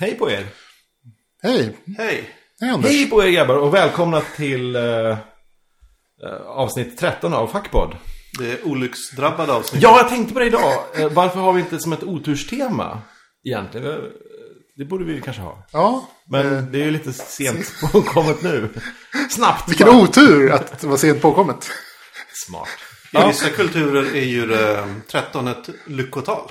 Hej på er! Hej! Hej! Hej Anders! Hej på er grabbar och välkomna till eh, eh, avsnitt 13 av Fackpodd. Det är olycksdrabbade avsnitt. Ja, jag tänkte på det idag. Eh, varför har vi inte som ett oturstema egentligen? Eh, Det borde vi kanske ha. Ja, Men eh, det är ju lite sent påkommet nu. Snabbt! vilken bara. otur att det var sent påkommet. Smart. I vissa kulturer är ju det 13 ett lyckotal.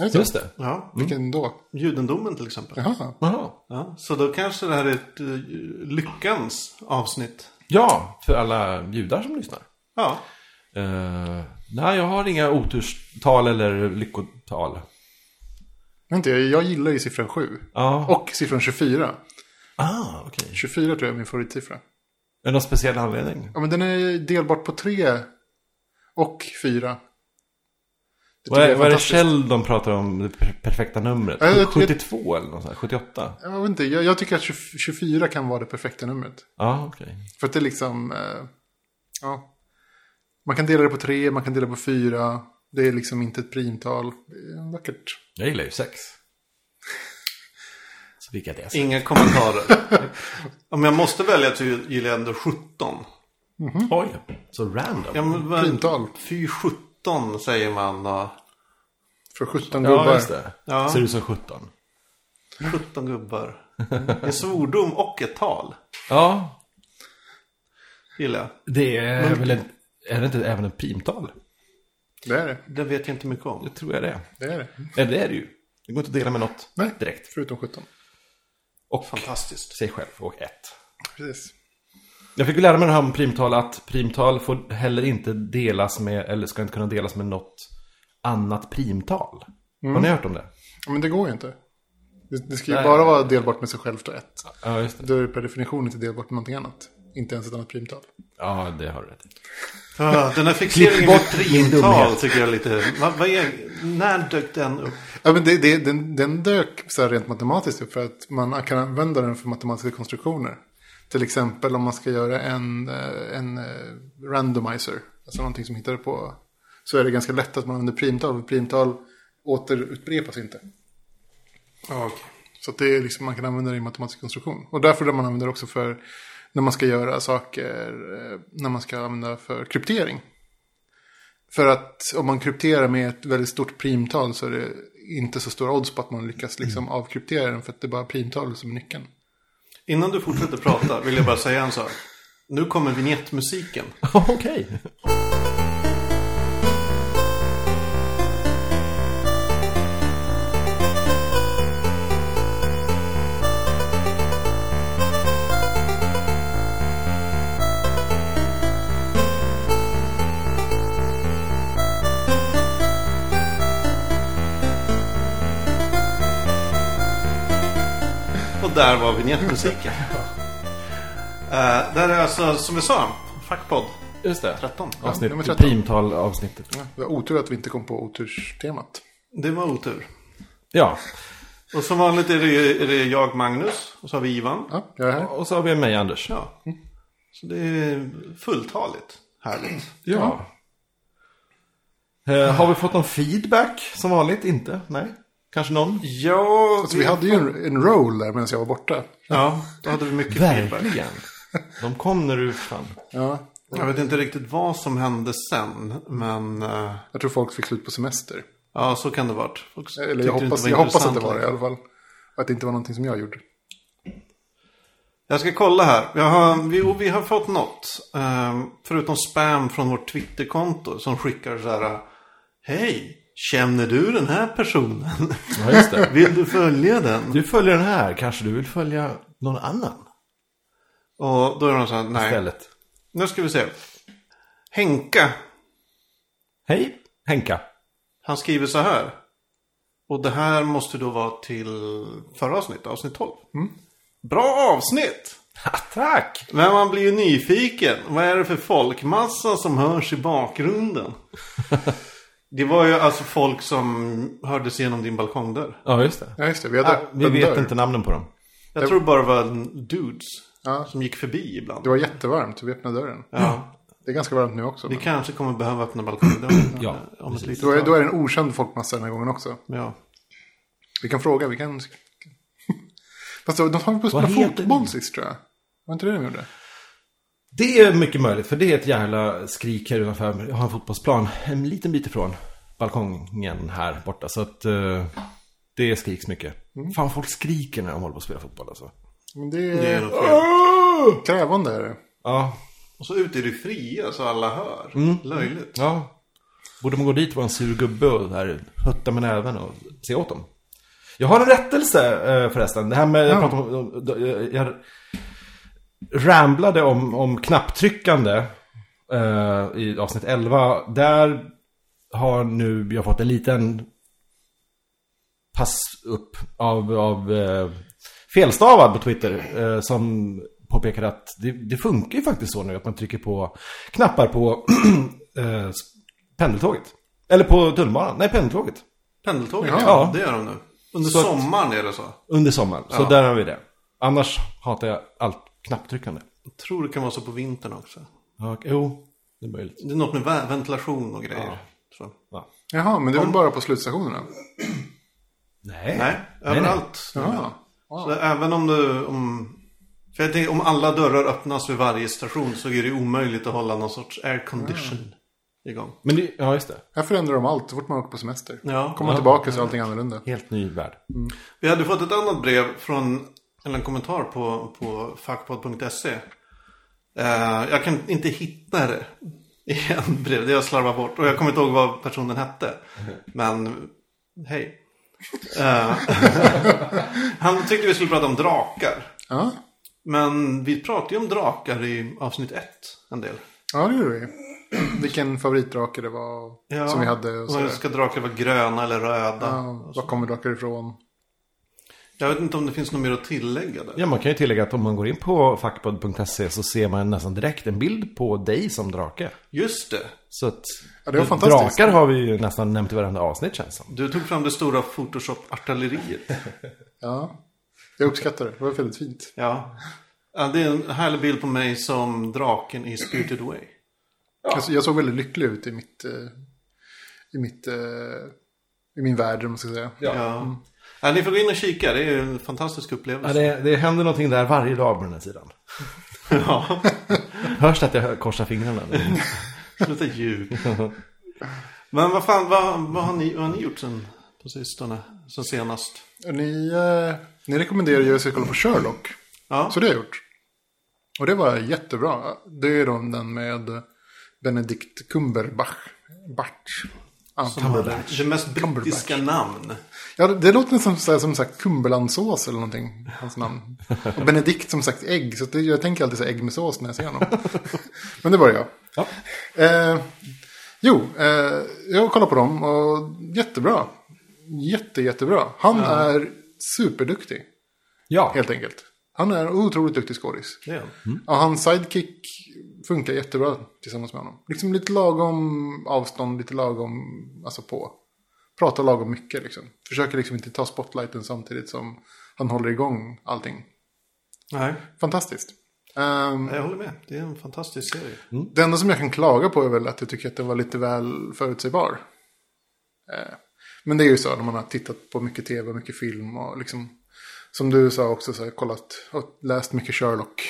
Är det? Just det. Ja. Vilken då? Judendomen till exempel. Jaha. Jaha. Ja, så då kanske det här är ett eh, lyckans avsnitt. Ja, för alla judar som lyssnar. Ja. Eh, nej, jag har inga oturstal eller lyckotal. Vänta, jag, jag gillar ju siffran 7. Ja. Och siffran 24. Ah, okej. 24 tror jag är min favoritsiffra. Är det någon speciell anledning? Ja, men den är delbart på 3 och 4. Det Vad är, jag vad är det de pratar om, det per- perfekta numret? Ja, jag vet- 72 eller något sånt här, 78? Jag vet inte, jag, jag tycker att 20 24 kan vara det perfekta numret. Ja, okej. För att det är liksom, eh, ja. Man kan dela det på 3, man kan dela på 4. Det är liksom inte ett primtal. Det är vackert. Jag gillar ju sex. Så vilka det är. Inga kommentarer. Om jag måste välja så gillar jag ändå 17. Oj, så random. Ja, men, Primtal. Fy 17 säger man. Och För 17 Ja, gubbar. just det. Ja. Ser ut som 17. 17 gubbar. En svordom och ett tal. Ja, Gillar jag. det är väl en, är det inte även ett primtal? Det är det. Det vet jag inte mycket om. Det tror jag det är. Det är det. Ja, det är det ju. Det går inte att dela med något Nej. direkt. Förutom 17. Och Fantastiskt. sig själv och ett. Precis. Jag fick ju lära mig det här om primtal att primtal får heller inte delas med, eller ska inte kunna delas med något annat primtal. Har ni hört om det? Ja, Men det går ju inte. Det, det ska ju Nej. bara vara delbart med sig självt och ett. Ja, just det. Då är det per definition inte delbart med någonting annat. Inte ens ett annat primtal. Ja, det har du rätt i. Ja, den här fixeringen vid din primtal tycker jag lite... Vad, vad är, när dök den upp? Ja, men det, det, den, den dök så här rent matematiskt upp för att man kan använda den för matematiska konstruktioner. Till exempel om man ska göra en, eh, en eh, randomizer, alltså någonting som hittar på, så är det ganska lätt att man använder primtal, för primtal återupprepas inte. Ja, okej. Så det är liksom, man kan använda det i matematisk konstruktion. Och därför man använder det också för när man ska göra saker, eh, när man ska använda för kryptering. För att om man krypterar med ett väldigt stort primtal så är det inte så stor odds på att man lyckas liksom avkryptera den för att det är bara primtal som är nyckeln. Innan du fortsätter prata vill jag bara säga en sak. Nu kommer vignettmusiken. Okej. Okay. Där var vignettmusiken. uh, det här är alltså, som vi sa, Fackpodd Just det. 13. Avsnitt, nummer 13. primtal avsnittet. Ja, det var otur att vi inte kom på oturstemat. Det var otur. Ja, Och som vanligt är det, är det jag, Magnus, och så har vi Ivan. Ja, jag är här. och så har vi mig, Anders. Ja. Så det är fulltaligt. Härligt. Ja. Eh, har vi fått någon feedback som vanligt? Inte? Nej? Kanske någon? Ja, Alltså, vi hade ju en, en roll där medan jag var borta. Ja, då hade vi mycket. Verkligen. De kom när du fann. Ja, Jag vet inte riktigt vad som hände sen, men eh, jag tror folk fick slut på semester. ja, så kan det varit. Folk Eller jag det hoppas, jag hoppas att det var det i alla fall. Att det inte var någonting som jag gjorde. Jag ska kolla här. Jag har, vi, vi har fått något. ehm, förutom spam från vårt Twitterkonto som skickar så här. Hej, känner du den här personen? Ja, just det. Vill du följa den? Du följer den här. Kanske du vill följa någon annan Och då är de så här, nej. istället. Nu ska vi se. Henka, Hej, Henka. han skriver så här. Och det här måste då vara till förra avsnittet, avsnitt 12. Bra avsnitt! Tack! Men man blir ju nyfiken. Vad är det för folkmassa som hörs i bakgrunden? Det var ju alltså folk som hördes genom din balkongdörr. Ja, just det. Ja, just det. Vi hade Ah, vi vet dörr. inte namnen på dem. Jag tror bara det var dudes Ja, som gick förbi ibland. det var jättevarmt. Vi öppnade dörren. Ja, Det är ganska varmt nu också. vi Men... kanske kommer behöva öppna balkongdörren Ja, om ett litet Då, är, då är det en okänd folkmassa den här gången också. Ja. Vi kan fråga. Vi kan... Fast de har på att spela fotboll det? sist tror jag. Var inte det de gjorde? Det är mycket möjligt, för det är ett jävla skrik här utanför. Jag har en fotbollsplan en liten bit ifrån balkongen här borta. Så att eh, det skriks mycket. Fan, folk skriker när de håller på att spela fotboll alltså. Men det Det är är något fel. krävande. Är det. Ja, Och så ute i det fria så alla hör. Löjligt. ja. Borde man gå dit och vara en sur gubbe och här, hutta med näven och se åt dem. Jag har en rättelse eh, förresten. Det här med, jag, pratade om, jag, jag ramblade om, om knapptryckande eh, i avsnitt 11. Där har nu jag fått en liten pass upp av, av eh, felstavad på Twitter. Eh, som påpekar att det, det funkar ju faktiskt så nu att man trycker på knappar på eh, pendeltåget. Eller på tunnelbanan. Nej, pendeltåget. Pendeltåget, Ja. ja. Det gör de nu. Under Så att- sommaren är det så. Under sommaren. Så Ja. där har vi det. Annars hatar jag allt knapptryckande. Jag tror det kan vara så på vintern också. Ja, jo, det är möjligt. Det är något med ventilation och grejer. Så. Ja. Jaha, men det är väl bara på slutstationerna? Nej. Nej, överallt. Ja. Så även om du... Om, för jag tänker, om alla dörrar öppnas vid varje station så är det omöjligt att hålla någon sorts aircondition igång. Men det, ja, just det. Här förändrar de allt så fort man åker på semester. Ja. Kommer man tillbaka så är allting annorlunda. Helt ny värld. Vi hade fått ett annat brev från, eller en kommentar på, på fackpodd.se. Eh, jag kan inte hitta det i en brev, det jag slarvat bort. Och jag kommer inte ihåg vad personen hette. Men, hej. Eh, han tyckte vi skulle prata om drakar. Ja, Men vi pratade ju om drakar i avsnitt ett en del. ja det gjorde vi. Vilken favoritdrake det var Ja, som vi hade. Och och så. ska drakar vara gröna eller röda? Ja, var kommer drakar ifrån? Jag vet inte om det finns något mer att tillägga där. Ja, man kan ju tillägga att om man går in på fackpodd.se så ser man nästan direkt en bild på dig som drake. Just det. Så att Ja, det var fantastiskt. drakar har vi ju nästan nämnt i varenda avsnitt känns som. Du tog fram det stora Photoshop-artilleriet. Ja, jag uppskattar det. Det var väldigt fint. Ja. ja. Det är en härlig bild på mig som draken i Spirited Away. Jag, jag såg väldigt lycklig ut i mitt... eh, I mitt... eh, I min värld, om man ska säga. Ja. Ja, ni får gå in och kika, det är ju en fantastisk Ja, upplevelse. det, det händer någonting där varje dag på den här sidan. Ja, Hörs det att jag korsar fingrarna? sluta ljug. Men vad fan, vad, vad, har, ni, vad har ni gjort sen på sistone? Sen senast? Ni, eh, ni rekommenderar ju att jag ska kolla på Sherlock. Ja, Så det har jag gjort. Och det var jättebra. Det är då den med Benedict Cumberbatch. Batch. Ja, som har det, det mest brittiska namn. Ja, det låter nästan som, som sagt Cumberlandsås eller någonting. Hans namn. Och Benedict som sagt ägg. Så det, jag tänker alltid säga ägg med sås när jag ser honom. Men det var jag. Ja. Eh, jo, eh, jag kollar på dem och jättebra. Jätte, jättebra. Han är superduktig, Ja. helt enkelt. Han är en otroligt duktig skådis. Det är han. Ja, hans sidekick funkar jättebra tillsammans med honom. Liksom lite lagom avstånd, lite lagom, alltså på. Pratar lagom mycket liksom. Försöker liksom inte ta spotlighten samtidigt som han håller igång allting. Nej, Fantastiskt. Ehm, jag håller med. Det är en fantastisk serie. det enda som jag kan klaga på är väl att jag tycker att det var lite väl förutsägbar. Eh, men det är ju så när man har tittat på mycket tv, mycket film och liksom. Som du sa också, så jag kollat och läst mycket Sherlock.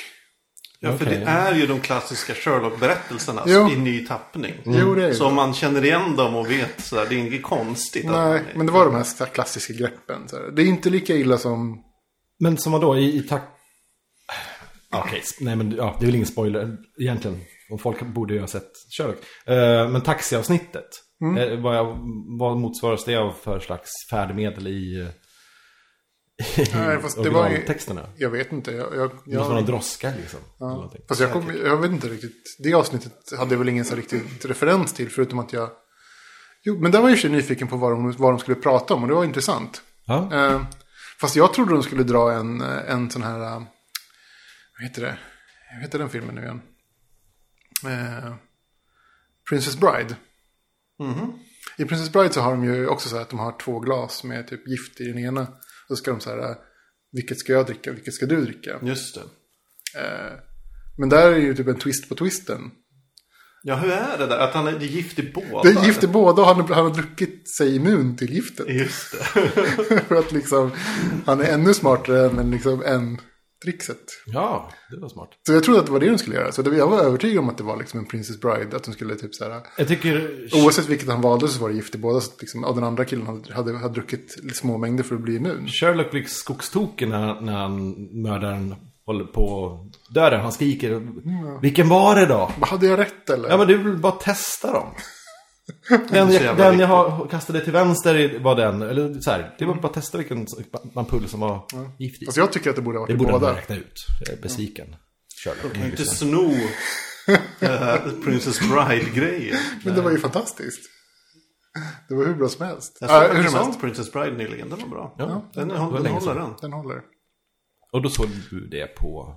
Ja, för Okej. det är ju de klassiska Sherlock-berättelserna Jo. i ny tappning. Jo, det är ju Så om man känner igen dem och vet så här, det är inget konstigt. Nej, är- men det var de här klassiska greppen. Så här. Det är inte lika illa som... Men som vadå, i, i takt... Okej, s- nej men ja, det är väl ingen spoiler egentligen. Och folk borde ju ha sett Sherlock. Eh, men taxiavsnittet. Eh, vad, jag, vad motsvaras det av för slags färdmedel i, eh, i Nej, fast det var ju-? Jag vet inte. Jag, jag, Det måste vara någon droska liksom. någonting. fast jag, kom, jag vet inte riktigt. Det avsnittet hade jag väl ingen så riktigt referens till. Förutom att jag... Jo, men där var jag ju nyfiken på vad de, vad de skulle prata om. Och det var intressant. Ja. Eh, fast jag trodde de skulle dra en, en sån här... eh, Vad heter det? Vad heter den filmen nu igen? Eh, Princess Bride. I Princess Bride så har de ju också så här att de har två glas med typ gift i den ena. Så ska de så här, vilket ska jag dricka, vilket ska du dricka? Just det. Eh, men där är ju typ en twist på twisten. Ja, hur är det där? Att han är gift i båda? Det är gift i båda och han, har- han har druckit sig immun till giftet. Just det. För att liksom, han är ännu smartare än liksom, en trickset. Ja, det var smart. Så jag trodde att det var det de skulle göra. Så det, jag var övertygad om att det var liksom en Princess Bride. Att de skulle typ så här. Jag tycker... Oavsett vilket han valde så var det gift i båda. Så liksom, och den andra killen hade, hade, hade druckit små mängder för att bli immun. Sherlock blir skogstoken när, när han, mördaren håller på döden. Han skriker. Vilken var det då? Hade jag rätt eller? Ja men du vill bara testa dem. Den, jag, den jag har kastade till vänster var den. Eller så här, det var bara att testa vilken ampull som var giftig. Fast jag tycker att det borde ha varit Det i borde han båda. räkna ut. Jag är besviken. Sherlock. Kan ju inte sno eh, Princess Bride-grejen. Men det var ju fantastiskt. Det var hur bra som helst. Jag såg Ja, faktiskt om. Princess Bride nyligen. Den var bra. Ja, Den, det den, var länge håller den. Den håller. Och då såg du det på,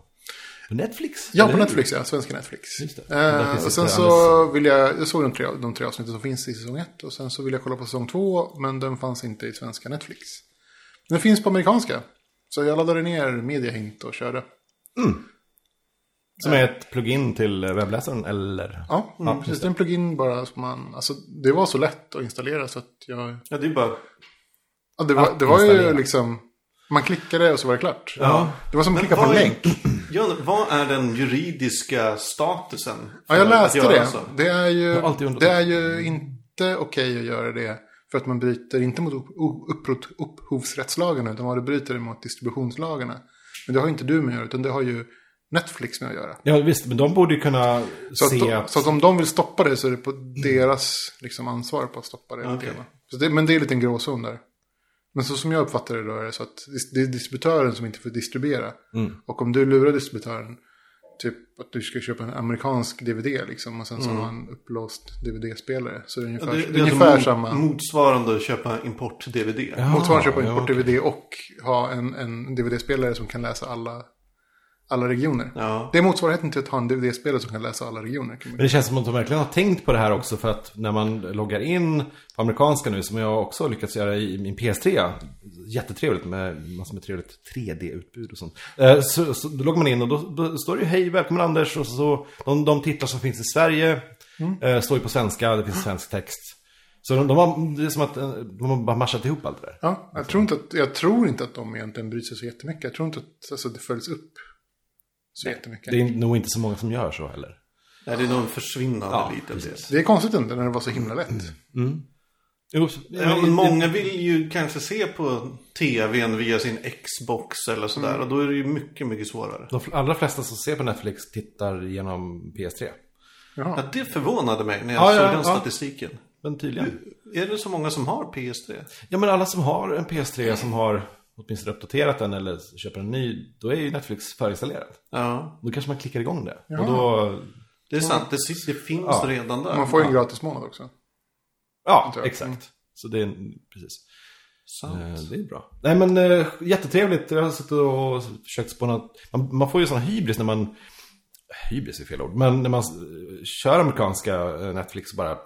på Netflix? Ja, på? Netflix, ja. Svenska Netflix. Eh, och sen så vill jag, jag såg de tre, de tre avsnitten som finns i säsong ett. Och sen så vill jag kolla på säsong två, men den fanns inte i svenska Netflix. Den finns på amerikanska. Så jag laddade ner Mediahint och körde. Som är ett plugin till webbläsaren eller? Ja, mm, precis. Det är en plugin bara som man, alltså det var så lätt att installera så att jag, Ja, det är bara... ja, det var, det var ju liksom, man klickade och så var det klart. Ja. Det var som att Men klicka på en vad är- länk. John, vad är den juridiska statusen? Ja, jag att läste det. så? Det är ju, det är ju inte okej att göra det. För att man bryter inte mot upp, upp, upphovsrättslagarna utan vad det bryter mot distributionslagarna. Men det har inte du med att göra utan det har ju Netflix med att göra. Ja visst, men de borde ju kunna Så att, se de, att... så att om de vill stoppa det så är det på deras liksom, ansvar på att stoppa det. Så det men det är en liten gråzon där. Men så som jag uppfattar det då är det så att det är distributören som inte får distribuera. Mm. Och om du lurar distributören, typ att du ska köpa en amerikansk DVD liksom. Och sen så har man en upplåst DVD-spelare. Så det är Ja, ungefär, det, det, det är är ungefär alltså samma. mot, motsvarande att köpa import-DVD. Ja, Motsvarande köpa ja, import okej. DVD och ha en, en DVD-spelare som kan läsa alla, alla regioner. Ja. Det är motsvarigheten till att ha en DVD-spelare som kan läsa alla regioner. Men det känns som att de verkligen har tänkt på det här också för att när man loggar in på amerikanska nu, som jag också har lyckats göra i min PS3, jättetrevligt med massor med trevligt 3D-utbud och sånt. Eh, Så, så då loggar man in och då, då står det ju hej, välkommen Anders och så de, de titlar som finns i Sverige eh, står ju på svenska, det finns svensk text. Så de, de har, det är som att eh, de har bara matchat ihop allt det där. Ja, jag tror, inte att, jag tror inte att de egentligen bryr sig så jättemycket. Jag tror inte att alltså, det följs upp så jättemycket. Det är nog inte så många som gör så heller. Nej, det är nog en försvinnande Ja, liten del. Det är konstigt inte när det var så himla lätt. Jo, Ja, men många vill ju kanske se på tvn via sin Xbox eller sådär. Mm. Och då är det ju mycket, mycket svårare. De allra flesta som ser på Netflix tittar genom PS3. Jaha. Ja, det förvånade mig när jag Ja, såg ja, den ja. statistiken. Men tydligen. Är det så många som har PS3? Ja men alla som har en PS3 som har åtminstone uppdaterat den eller köper en ny, då är ju Netflix förinstallerad. Ja, Då kanske man klickar igång det. Ja. Och då, det är sant. Det, det finns Ja. redan där. Man får ju en gratis månad också. ja, exakt. Så det är, precis. Sant. Eh, Det är bra. Nej men eh, jättetrevligt. Jag har suttit och försökt spåna. Man, man får ju sån hybris när man, hybris är fel ord, men när man kör amerikanska eh, Netflix och bara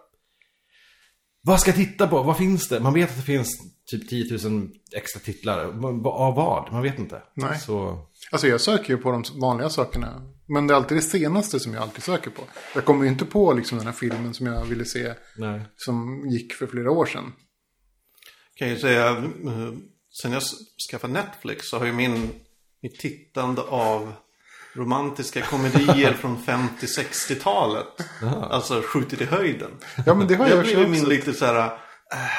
vad ska jag titta på? Vad finns det? Man vet att det finns typ 10 000 extra titlar. Av vad? Man vet inte. Nej. Så, Alltså jag söker ju på de vanliga sakerna. Men det är alltid det senaste som jag alltid söker på. Jag kommer ju inte på liksom den här filmen som jag ville se. nej. Som gick för flera år sedan. Kan jag säga, eh, sen jag skaffade Netflix så har ju min, mitt tittande av romantiska komedier från 50-60-talet. Alltså skjutit i höjden. Ja men det har Jag jag blir min lite så här, äh,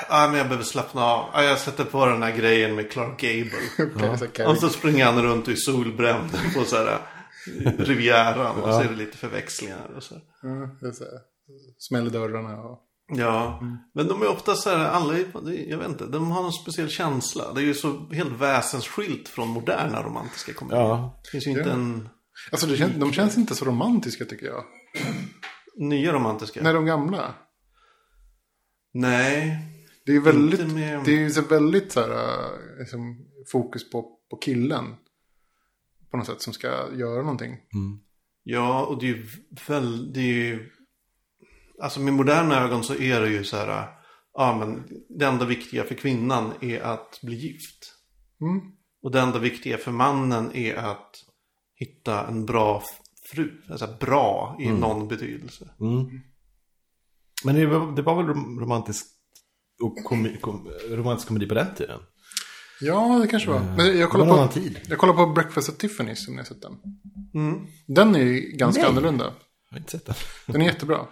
ah, men jag behöver slappna av. Ah, jag sätter på den här grejen med Clark Gable. Så kan Och så springer han runt är solbränd på så här eh, Rivieran. Och så är det lite förväxlingar och så. Ja, så Smäller dörrarna och... Ja, men de är ofta så här, alla, är- jag vet inte, de har någon speciell känsla. Det är ju så helt väsensskilt från moderna romantiska komedier. Ja. Det finns ju inte Ja. en Alltså det känns, de känns inte så romantiska tycker jag. nya romantiska. När de gamla. Nej. Det är ju väldigt, Inte med- det är ju så väldigt så här, äh, liksom, fokus på, på killen. På något sätt som ska göra någonting. Ja, och det är ju väl, det är ju... Alltså med moderna ögon så är det ju så här, ja men det enda viktiga för kvinnan är att bli gift. Mm. Och det enda viktiga för mannen är att hitta en bra fru. Alltså bra i någon betydelse. Mm. Men det var, det var väl rom- romantisk, och komi, kom, romantisk komedi på den tiden? Ja, det kanske var. Men jag kollar på, tid. jag kollar på Breakfast at Tiffany's om ni har sett den. Den är ju ganska Nej. annorlunda. Jag har inte sett den. Den är jättebra.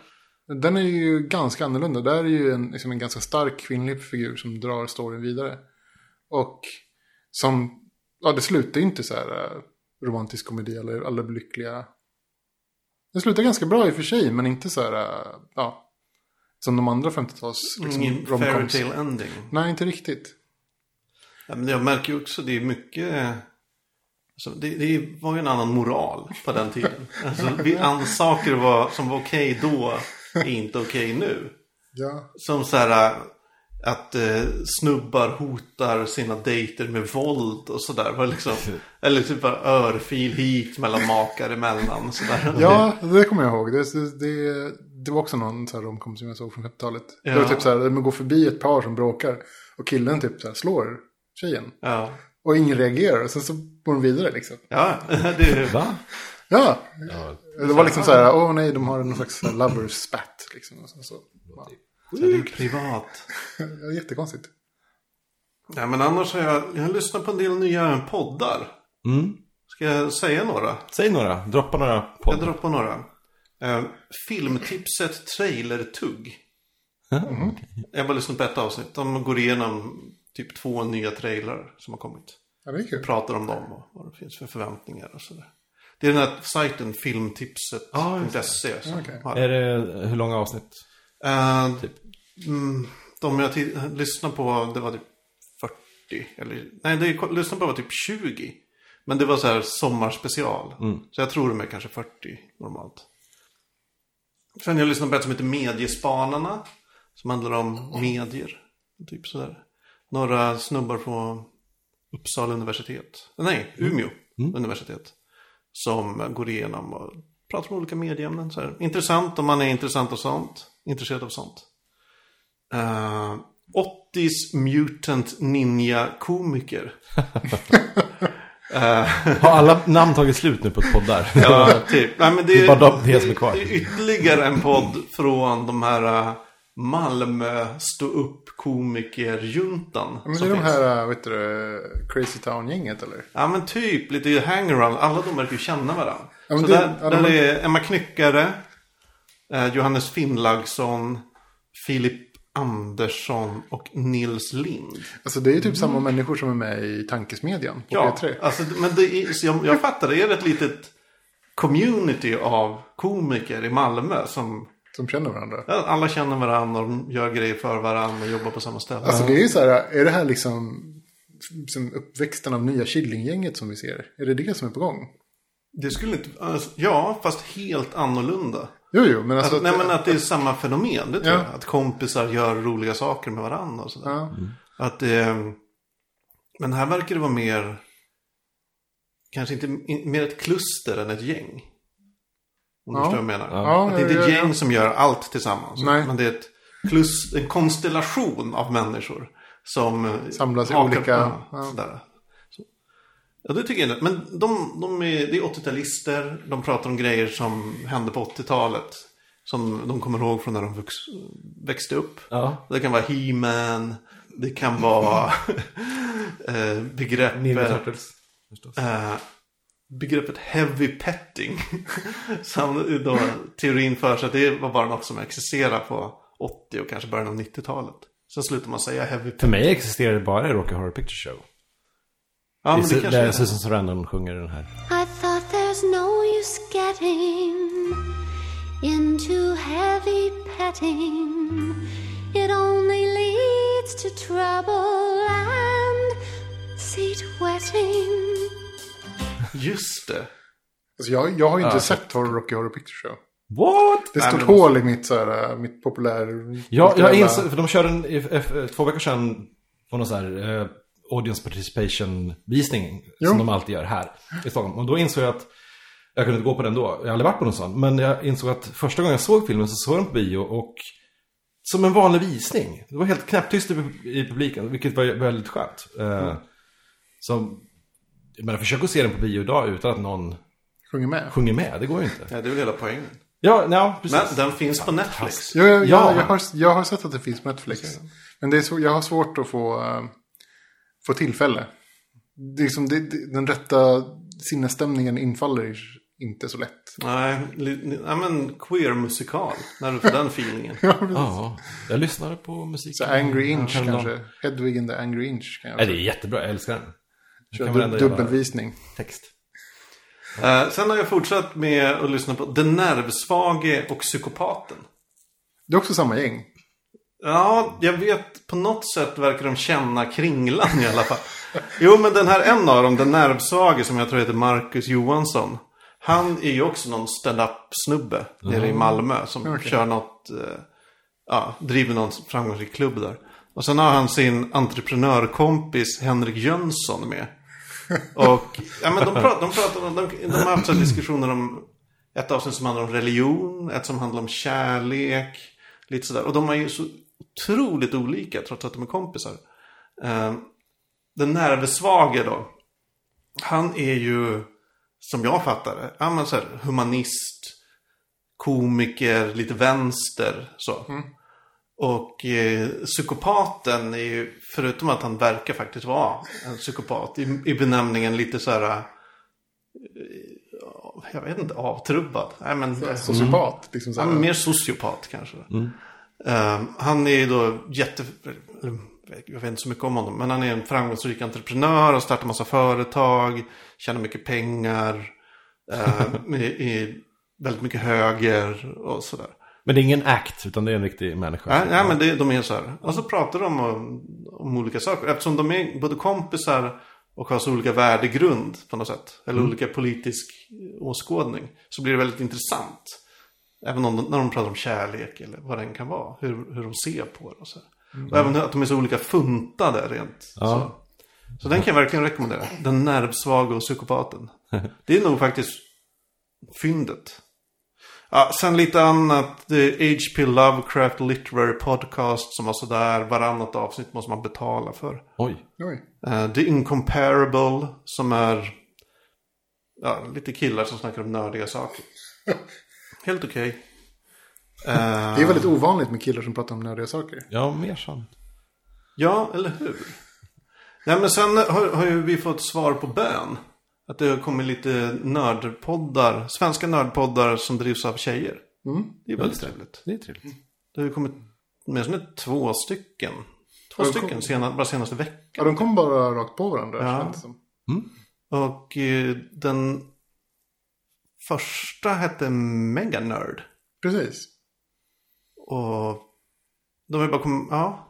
Den är ju ganska annorlunda. Där är ju en, liksom en ganska stark kvinnlig figur som drar storyn vidare. Och som, ja det slutar ju inte så här eh, romantisk komedi eller alla blir lyckliga. Det slutar ganska bra i och för sig, men inte så här, eh, ja, som de andra 50-tals liksom, Ingen romcoms. ending. Nej, inte riktigt. Ja, men jag märker ju också, det är mycket... Alltså, det, det var ju en annan moral på den tiden. Alltså, vi, saker var, som var okej då är inte okej nu. Ja. Som så här att eh, snubbar hotar sina dejter med våld och sådär. Var Liksom, eller typ bara örfil hit mellan makar emellan. och Sådär. Ja, det kommer jag ihåg. Det, det, det, det var också någon så här romcom som jag såg från 50-talet. Det Ja. var typ så här, man går förbi ett par som bråkar. Och killen typ så här slår tjejen. Ja, Och ingen reagerar. Och sen så går de vidare liksom. ja det, Va? Ja, det var liksom så här, åh nej, de har någon slags här lovers spat. Liksom. Och så, så. Ja. Det är privat. Jättekonstigt. Ja, men annars har jag, jag har lyssnat på en del nya poddar. Mm. Ska jag säga några? Säg några, droppa några Jag poddar. drar på några. Eh, filmtipset Trailer-tugg. Jag har bara lyssnat på ett avsnitt. De går igenom typ två nya trailrar som har kommit. Ja, det är kul. Pratar om dem och vad det finns för förväntningar och sådär. Det är den här sajten filmtipset.se. Okej. har- Är det, hur långa avsnitt? Eh, mm, de jag ti- lyssnade på, det var typ 40. Eller, nej, det jag lyssnade på var typ 20. Men det var så här sommarspecial. Så jag tror de är kanske 40 normalt. Sen jag lyssnade på ett som heter Mediespanarna. Som handlar om medier. Typ sådär. Några snubbar på Uppsala universitet. Nej, Umeå universitet. Som går igenom och pratar om olika medieämnen. Intressant om man är intressant av sånt. Intresserad av sånt. Uh, 80s Mutant Ninja Komiker. Har alla namn tagit slut nu på poddar? Ja, typ. Nej, men det, Det är bara de- det som är kvar. Det är ytterligare en podd från de här uh, Malmö stå upp komikerjuntan. Men det är de här, vet du, Crazy Town-gänget eller? Ja men typ, lite hangaround. Alla de verkar ju känna varandra. Ja, men så det- där, ja, där de- är Emma Knyckare, eh, Johannes Finnlaugsson, Filip Andersson och Nils Lind. Alltså det är ju typ samma människor som är med i Tankesmedjan på Ja, P3. alltså, men det är, så jag, jag fattar, det är ett litet community av komiker i Malmö som Som känner varandra. ja, alla känner varandra och de gör grejer för varandra och jobbar på samma ställe. Alltså det är ju så här, är det här liksom som uppväxten av nya Killinggänget som vi ser? Är det det som är på gång? Det skulle inte, alltså, ja, fast helt annorlunda. Jo, jo, men alltså... Alltså, nej men att det är samma fenomen, det tror Ja. jag. Att kompisar gör roliga saker med varandra och sådär. Ja. Att, eh, men här verkar det vara mer, kanske inte, in, mer ett kluster än ett gäng. Om du Ja. förstår vad jag menar. Ja, att det är inte ett gäng som gör allt tillsammans. Nej. Men det är ett klus, en konstellation av människor. Som eh, Samlas i olika- Ja, ja. Ja, det tycker jag. Men de, de är, det är 80-talister. De pratar om grejer som hände på 80-talet. Som de kommer ihåg från när de vux, växte upp. Ja. Det kan vara He-Man. Det kan vara eh, begreppet, eh, begreppet heavy petting. Som då teorin för sig att det var bara något som existerade på 80 och kanske början av 90-talet. Sen slutar man säga heavy För petting. mig existerar det bara i Rocky Horror Picture Show. Ja, men det det är kanske är. Susan Sarandon sjunger den här. I thought there's no use getting into heavy petting. It only leads to trouble and seat wetting. Just det. Alltså jag, jag har inte Ja, sett Horror Rocky Horror Picture Show. What? Det är ett hål i mitt, så här, mitt populär... Ja, jag insåg, för de körde en, i- i- två veckor sedan på någon sån här eh, audience participation visning. Jo. Som de alltid gör här i Stockholm. Och då insåg jag att jag kunde inte gå på den då. Jag har aldrig varit på någon sån. Men jag insåg att första gången jag såg filmen så såg jag den på bio och som en vanlig visning. Det var helt knäpptyst i, pub- i publiken, vilket var väldigt skönt. Eh, Så, jag menar, försök att se den på bio idag utan att någon Sjunger med. sjunger med. Det går ju inte. Ja, det är väl hela poängen. Ja, ja precis. Men den finns på Netflix. Jo, jag, Ja. jag, jag, har, jag har sett att det finns på Netflix. Men det är så, jag har svårt att få, få tillfälle. Det är liksom, det, det, den rätta sinnesstämningen infaller inte så lätt. Nej, ja, men queer-musikal. När du får den feelingen. Ja, jag lyssnade på musik. Så Angry Inch häromdagen. kanske. Hedwig and the Angry Inch. Kan jag Nej, det är jättebra, jag älskar den. dub- jävla- dubbelvisning. Text. Eh, sen har jag fortsatt med att lyssna på Den nervsvage och psykopaten. Det är också samma gäng. Ja, jag vet på något sätt verkar de känna Kringlan i alla fall. Jo, men den här en av dem, den nervsvage som jag tror heter Marcus Johansson. Han är ju också någon stand-up-snubbe nere i Malmö som kör något, eh, ja, driver någon framgångsrik klubb där. Och sen har han sin entreprenörkompis Henrik Jönsson med. Och ja, men de, pratar, de, pratar, de, de har haft diskussioner om ett avsnitt som handlar om religion, ett som handlar om kärlek, lite sådär. Och de är ju så otroligt olika trots att de är kompisar. Eh, den nervsvage då, han är ju, som jag fattar det, ja, men så här, humanist, komiker, lite vänster så. Och eh, psykopaten är ju, förutom att han verkar faktiskt vara en psykopat, i, i benämningen lite så här, eh, jag vet inte, avtrubbad. Nej, men, Sociopat. Liksom så Ja, här. men mer sociopat kanske. Eh, han är ju då jätte... Jag vet inte så mycket om honom. Men han är en framgångsrik entreprenör och startar massa företag. Tjänar mycket pengar. Uh, är, är väldigt mycket höger och sådär. Men det är ingen act, utan det är en riktig människa. Nej, nej men det, de är så här. Och så pratar de om, om olika saker. Eftersom de är både kompisar och har så olika värdegrund på något sätt. Eller olika politisk åskådning. Så blir det väldigt intressant. Även om när de pratar om kärlek eller vad det än kan vara. Hur, hur de ser på det och så. här. Och även att de är så olika funtade rent. Så. så den kan jag verkligen rekommendera. Den nervsvaga och psykopaten. Det är nog faktiskt fyndet. Ja, sen lite annat. Det är H.P. Lovecraft Literary Podcast som var sådär. Varannat avsnitt måste man betala för. Oj. Oj. Uh, The Incomparable som är ja, lite killar som snackar om nördiga saker. Helt okej. Eh, Det är väldigt ovanligt med killar som pratar om nördiga saker. Ja, mer sånt. Ja, eller hur? Nej, men sen har, har ju vi fått svar på bön. Att det har kommit lite nördpoddar, svenska nördpoddar som drivs av tjejer. Det är väldigt trevligt. Det är trevligt. Det har ju kommit åtminstone två stycken. Två stycken kommit? sena, bara senaste Ja, veckan. de kom bara rakt på varandra. Ja. känns det som. Och eh, den första hette Mega Nerd. Precis. Och de har ju bara kommit, ja.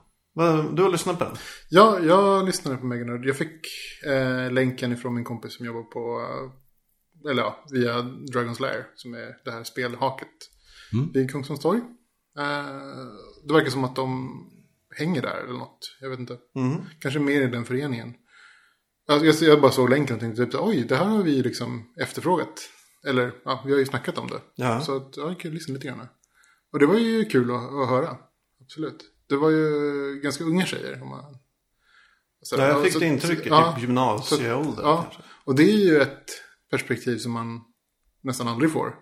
Du har lyssnat på den? Ja, jag lyssnade på Meganerd. Jag fick eh, länken ifrån min kompis som jobbar på, eh, eller ja, via Dragon's Lair, som är det här spelhaket vid Kungsholms torg. Eh, det verkar som att de hänger där eller något. Jag vet inte. Kanske mer i den föreningen. Alltså, jag, jag bara såg länken och tänkte typ, oj, det här har vi liksom efterfrågat. Eller, ja, vi har ju snackat om det. Ja. Så att, ja, jag kan lyssna lite grann. Och det var ju kul att, att höra. Absolut. Det var ju ganska unga tjejer. Om man... Så- Ja, jag fick så- det intrycket, ja, typ gymnasieålder Ja, kanske. och det är ju ett perspektiv som man nästan aldrig får.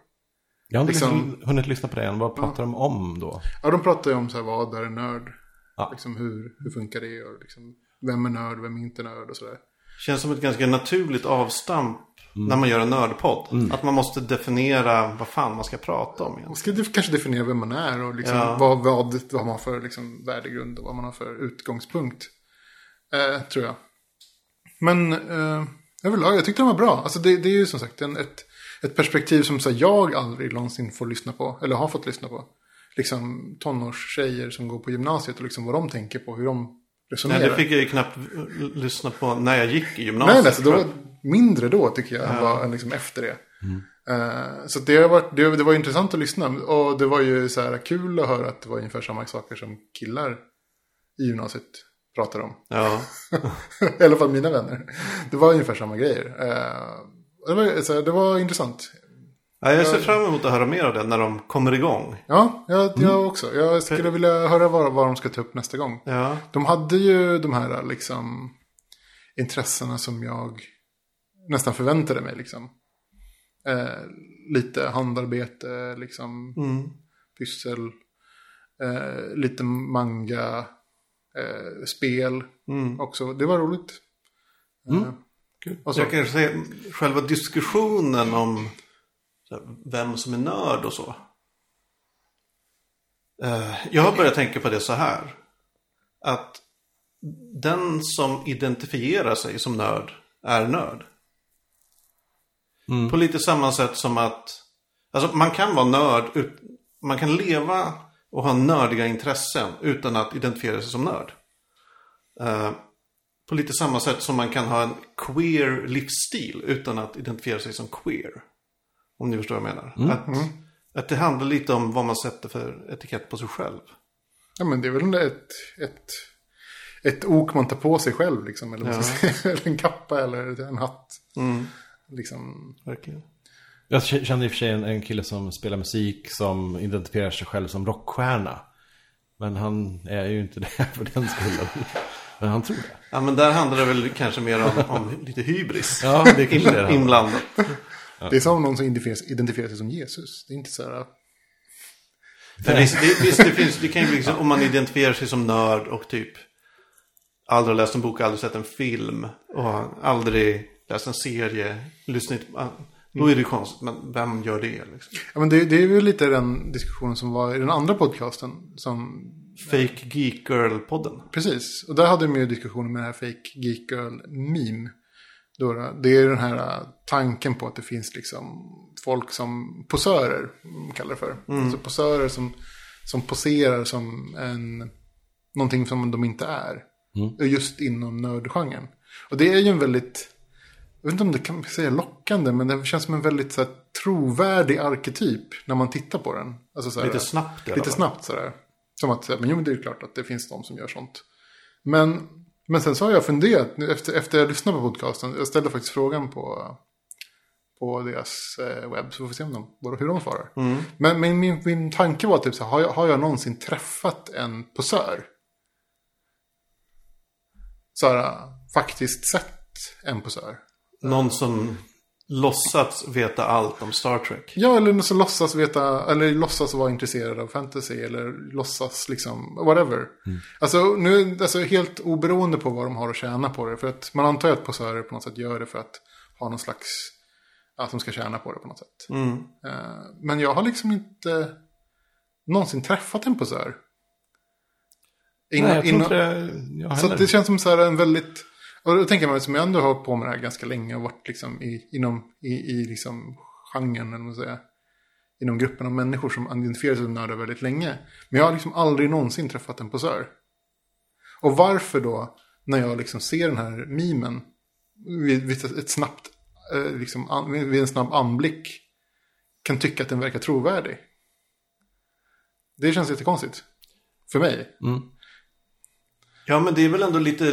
Jag har inte Liksom- liksom... hunnit lyssna på det än. Vad pratar de om då? Ja, de pratar ju om så här, vad är en nörd? Ja. Liksom hur, hur funkar det? Och liksom, vem är nörd, vem är inte nörd och sådär. Känns som ett ganska naturligt avstamp när man gör en nördpodd. Att man måste definiera vad fan man ska prata om Man egentligen. ska def- kanske definiera vem man är och liksom Ja. vad, vad, vad man har för liksom, värdegrund och vad man har för utgångspunkt. Eh, tror jag. Men eh, överlag, jag tyckte den var bra. Alltså det, det är ju som sagt en, ett, ett perspektiv som så här, jag aldrig någonsin får lyssna på. Eller har fått lyssna på. Liksom tonårstjejer som går på gymnasiet och liksom vad de tänker på, hur de resonerar. Nej, det fick jag ju knappt lyssna på när jag gick i gymnasiet. Nej, nej, så det var mindre då tycker jag än, vad, än liksom efter det. Eh, så det, har varit, det, det var intressant att lyssna. Och det var ju så här kul att höra att det var ungefär samma saker som killar i gymnasiet pratar om. Ja. I alla fall mina vänner. Det var ungefär samma grejer. Eh, det, var, så här, det var intressant. Ja, jag ser fram emot att höra mer av det när de kommer igång. Ja, jag, jag också. Jag skulle vilja höra vad, vad de ska ta upp nästa gång. Ja. De hade ju de här liksom intressena som jag nästan förväntade mig liksom. Eh, lite handarbete, liksom Mm. pyssel. Eh, lite manga. Eh, spel Mm. också. Det var roligt. Eh, och så, Jag kanske säger själva diskussionen om vem som är nörd och så. Eh, Jag har börjat tänka på det så här. Att den som identifierar sig som nörd är nörd. På lite samma sätt som att alltså man kan vara nörd, man kan leva och ha nördiga intressen utan att identifiera sig som nörd. Eh, på lite samma sätt som man kan ha en queer livsstil utan att identifiera sig som queer. Om ni förstår vad jag menar. Att, att det handlar lite om vad man sätter för etikett på sig själv. ja, men det är väl ett, ett, ett ok man tar på sig själv. Liksom, eller, ska säga. eller en kappa eller en hatt. Liksom, Verkligen. Jag k- kände i och för sig en, en kille som spelar musik som identifierar sig själv som rockstjärna. Men han är ju inte det för den skullen. Men han tror det. Ja men där handlar det väl kanske mer om, om lite hybris. Ja, det kanske det. Inblandat. Det är som någon som identifierar, sig som Jesus. Det är inte så här... För visst, det, visst, det finns, det kan ju liksom, om man identifierar sig som nörd och typ aldrig läst en bok, aldrig sett en film och aldrig läst en serie, lyssnat, då är det konstigt, men vem gör det liksom? Ja, men det, det är ju lite den diskussionen som var i den andra podcasten. Som, Fake Geek Girl-podden. precis. Och där hade de ju diskussioner med det här fake geek girl då, det är den här äh, tanken på att det finns liksom folk som posörer, kallar det för. Alltså posörer som, som poserar som en, någonting som de inte är. Just inom nördgenren. Och det är ju en väldigt, jag vet inte om det kan säga lockande, men det känns som en väldigt så här, trovärdig arketyp när man tittar på den. Alltså, så här, Lite snabbt Lite snabbt sådär. Som att, men jo det är ju klart att det finns de som gör sånt. Men, men sen så har jag funderat, efter, efter jag lyssnade på podcasten, jag ställde faktiskt frågan på, på deras eh, webb, så får vi se om de, hur de svarar. Men, men min, min tanke var typ så här, har jag, har jag någonsin träffat en posör? Så här, faktiskt sett en posör. Någon som låtsats veta allt om Star Trek. Ja, eller som låtsas veta, eller låtsas vara intresserad av fantasy, eller låtsas liksom, whatever. Alltså, nu, alltså helt oberoende på vad de har att tjäna på det. För att man antar ju att posörer på något sätt gör det för att ha någon slags, att de ska tjäna på det på något sätt. Eh, men jag har liksom inte någonsin träffat en posör. Innan- Nej, jag tror inte det. Jag så heller. att det känns som så här en väldigt... Och då tänker man som jag ändå har hållit på med det här ganska länge och varit liksom i, inom, i, i liksom genren, eller vad man. Inom gruppen av människor som identifierar sig som nördar väldigt länge. Men jag har liksom aldrig någonsin träffat en posör. Och varför då, när jag liksom ser den här mimen, vid, vid ett snabbt, eh, liksom, an, vid en snabb anblick, kan tycka att den verkar trovärdig. Det känns jättekonstigt. För mig. Mm. Ja, men det är väl ändå lite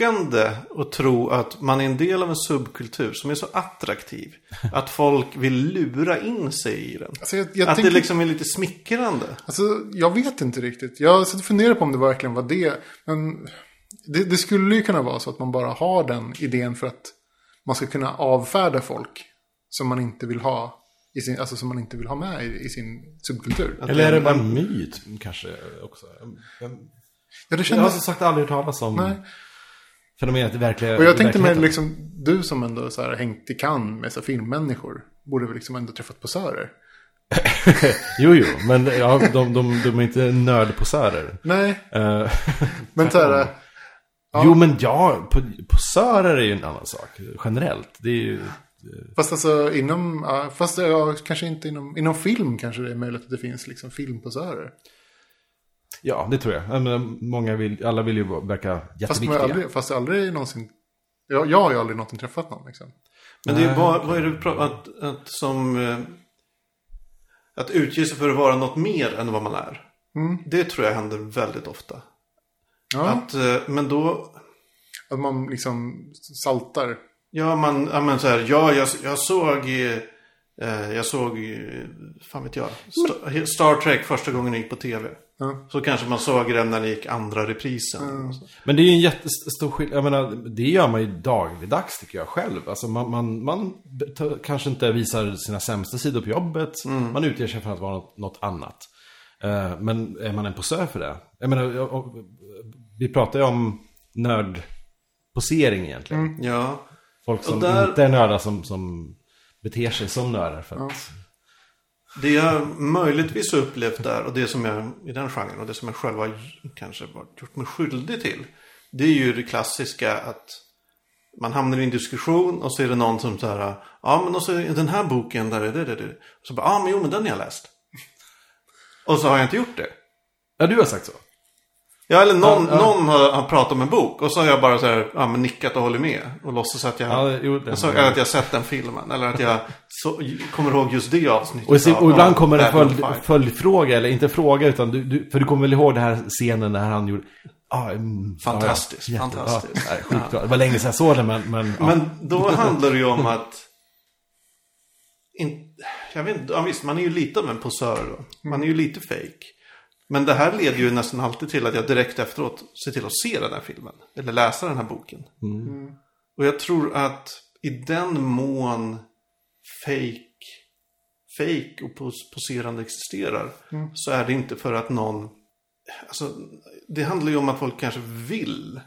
lockande att tro att man är en del av en subkultur som är så attraktiv. Att folk vill lura in sig i den. Alltså, jag, jag att tänker- det liksom är lite smickrande. Alltså, jag vet inte riktigt. Jag och funderat på om det verkligen var det. Men det, det skulle ju kunna vara så att man bara har den idén för att man ska kunna avfärda folk som man inte vill ha, i sin, alltså som man inte vill ha med i, i sin subkultur. Eller är det bara en myt kanske också? Jag, Ja, det jag har som kändes... sagt aldrig hört talas om Nej. Fenomenet i verkliga Och jag tänkte mig liksom, du som ändå så här hängt i kan med så filmmänniskor, borde väl liksom ändå träffat posörer. Jo, jo, men ja, de, de, de är inte nördposörer. Nej, Eh, men så här, Jo, men ja, po- posörer är ju en annan sak. Generellt. Det är ju... fast alltså inom, ja, fast ja, kanske inte inom, inom film kanske det är möjligt att det finns liksom filmposörer. Ja, det tror jag. Ja, Men många vill, alla vill ju verka Fast, man jätteviktiga. aldrig, fast aldrig någonsin... Jag, jag har ju aldrig någonsin träffat någon liksom. Men det är bara, vad är det att, att som... eh, Att utge sig för att vara något mer än vad man är. Det tror jag händer väldigt ofta. Ja, att, Att, eh, men då... man liksom saltar. Ja, man, ja men så här, ja, jag, jag såg, eh, Eh, jag såg, eh, fan vet jag, Star, Trek första gången jag gick på tv. Ja. Så kanske man såg den när det gick andra reprisen. Men det är ju en jättestor skillnad. Jag menar, det gör man ju dagligdags tycker jag själv. Alltså man, man, man kanske inte visar sina sämsta sidor på jobbet. Man utger sig för att vara något, något annat. Eh, men är man en posör för det? Jag menar, jag- och- vi pratar ju om nördposering egentligen. Ja. Folk som där- inte är nördar som, som beter sig som nördar. För att, Det jag möjligtvis har upplevt där och det som jag i den genren och det som jag själv har kanske varit- gjort mig skyldig till. Det är ju det klassiska att man hamnar i en diskussion och så är det någon som så här. Ja men och så är den här boken där är det det. det. Och så bara, ja men jo men den har jag läst. Och så har jag inte gjort det. Ja, du har sagt så. Ja eller någon, Ja, ja. någon har, har pratat om en bok och så har jag bara så här, ja, men nickat och hållit med. Och låtsas att jag, Ja, jo, så, eller att jag sett den filmen. Eller att jag så, kommer ihåg just det avsnittet. Och, av- och ibland kommer en följd, 5. följdfråga, eller inte fråga, utan du, du, för du kommer väl ihåg den här scenen när han gjorde... Ah, mm, Fantastiskt, ja, fantastiskt. Ja. Det var länge sedan jag såg den, men... Men. Men då handlar det ju om att... In, jag vet inte, ja, visst, man är ju lite av en posör då. Man är ju lite fake. Men det här leder ju nästan alltid till att jag direkt efteråt ser till att se den här filmen. Eller läsa den här boken. Och jag tror att i den mån fake, fake och pos, poserande existerar. Så är det inte för att någon... Alltså, det handlar ju om att folk kanske vill.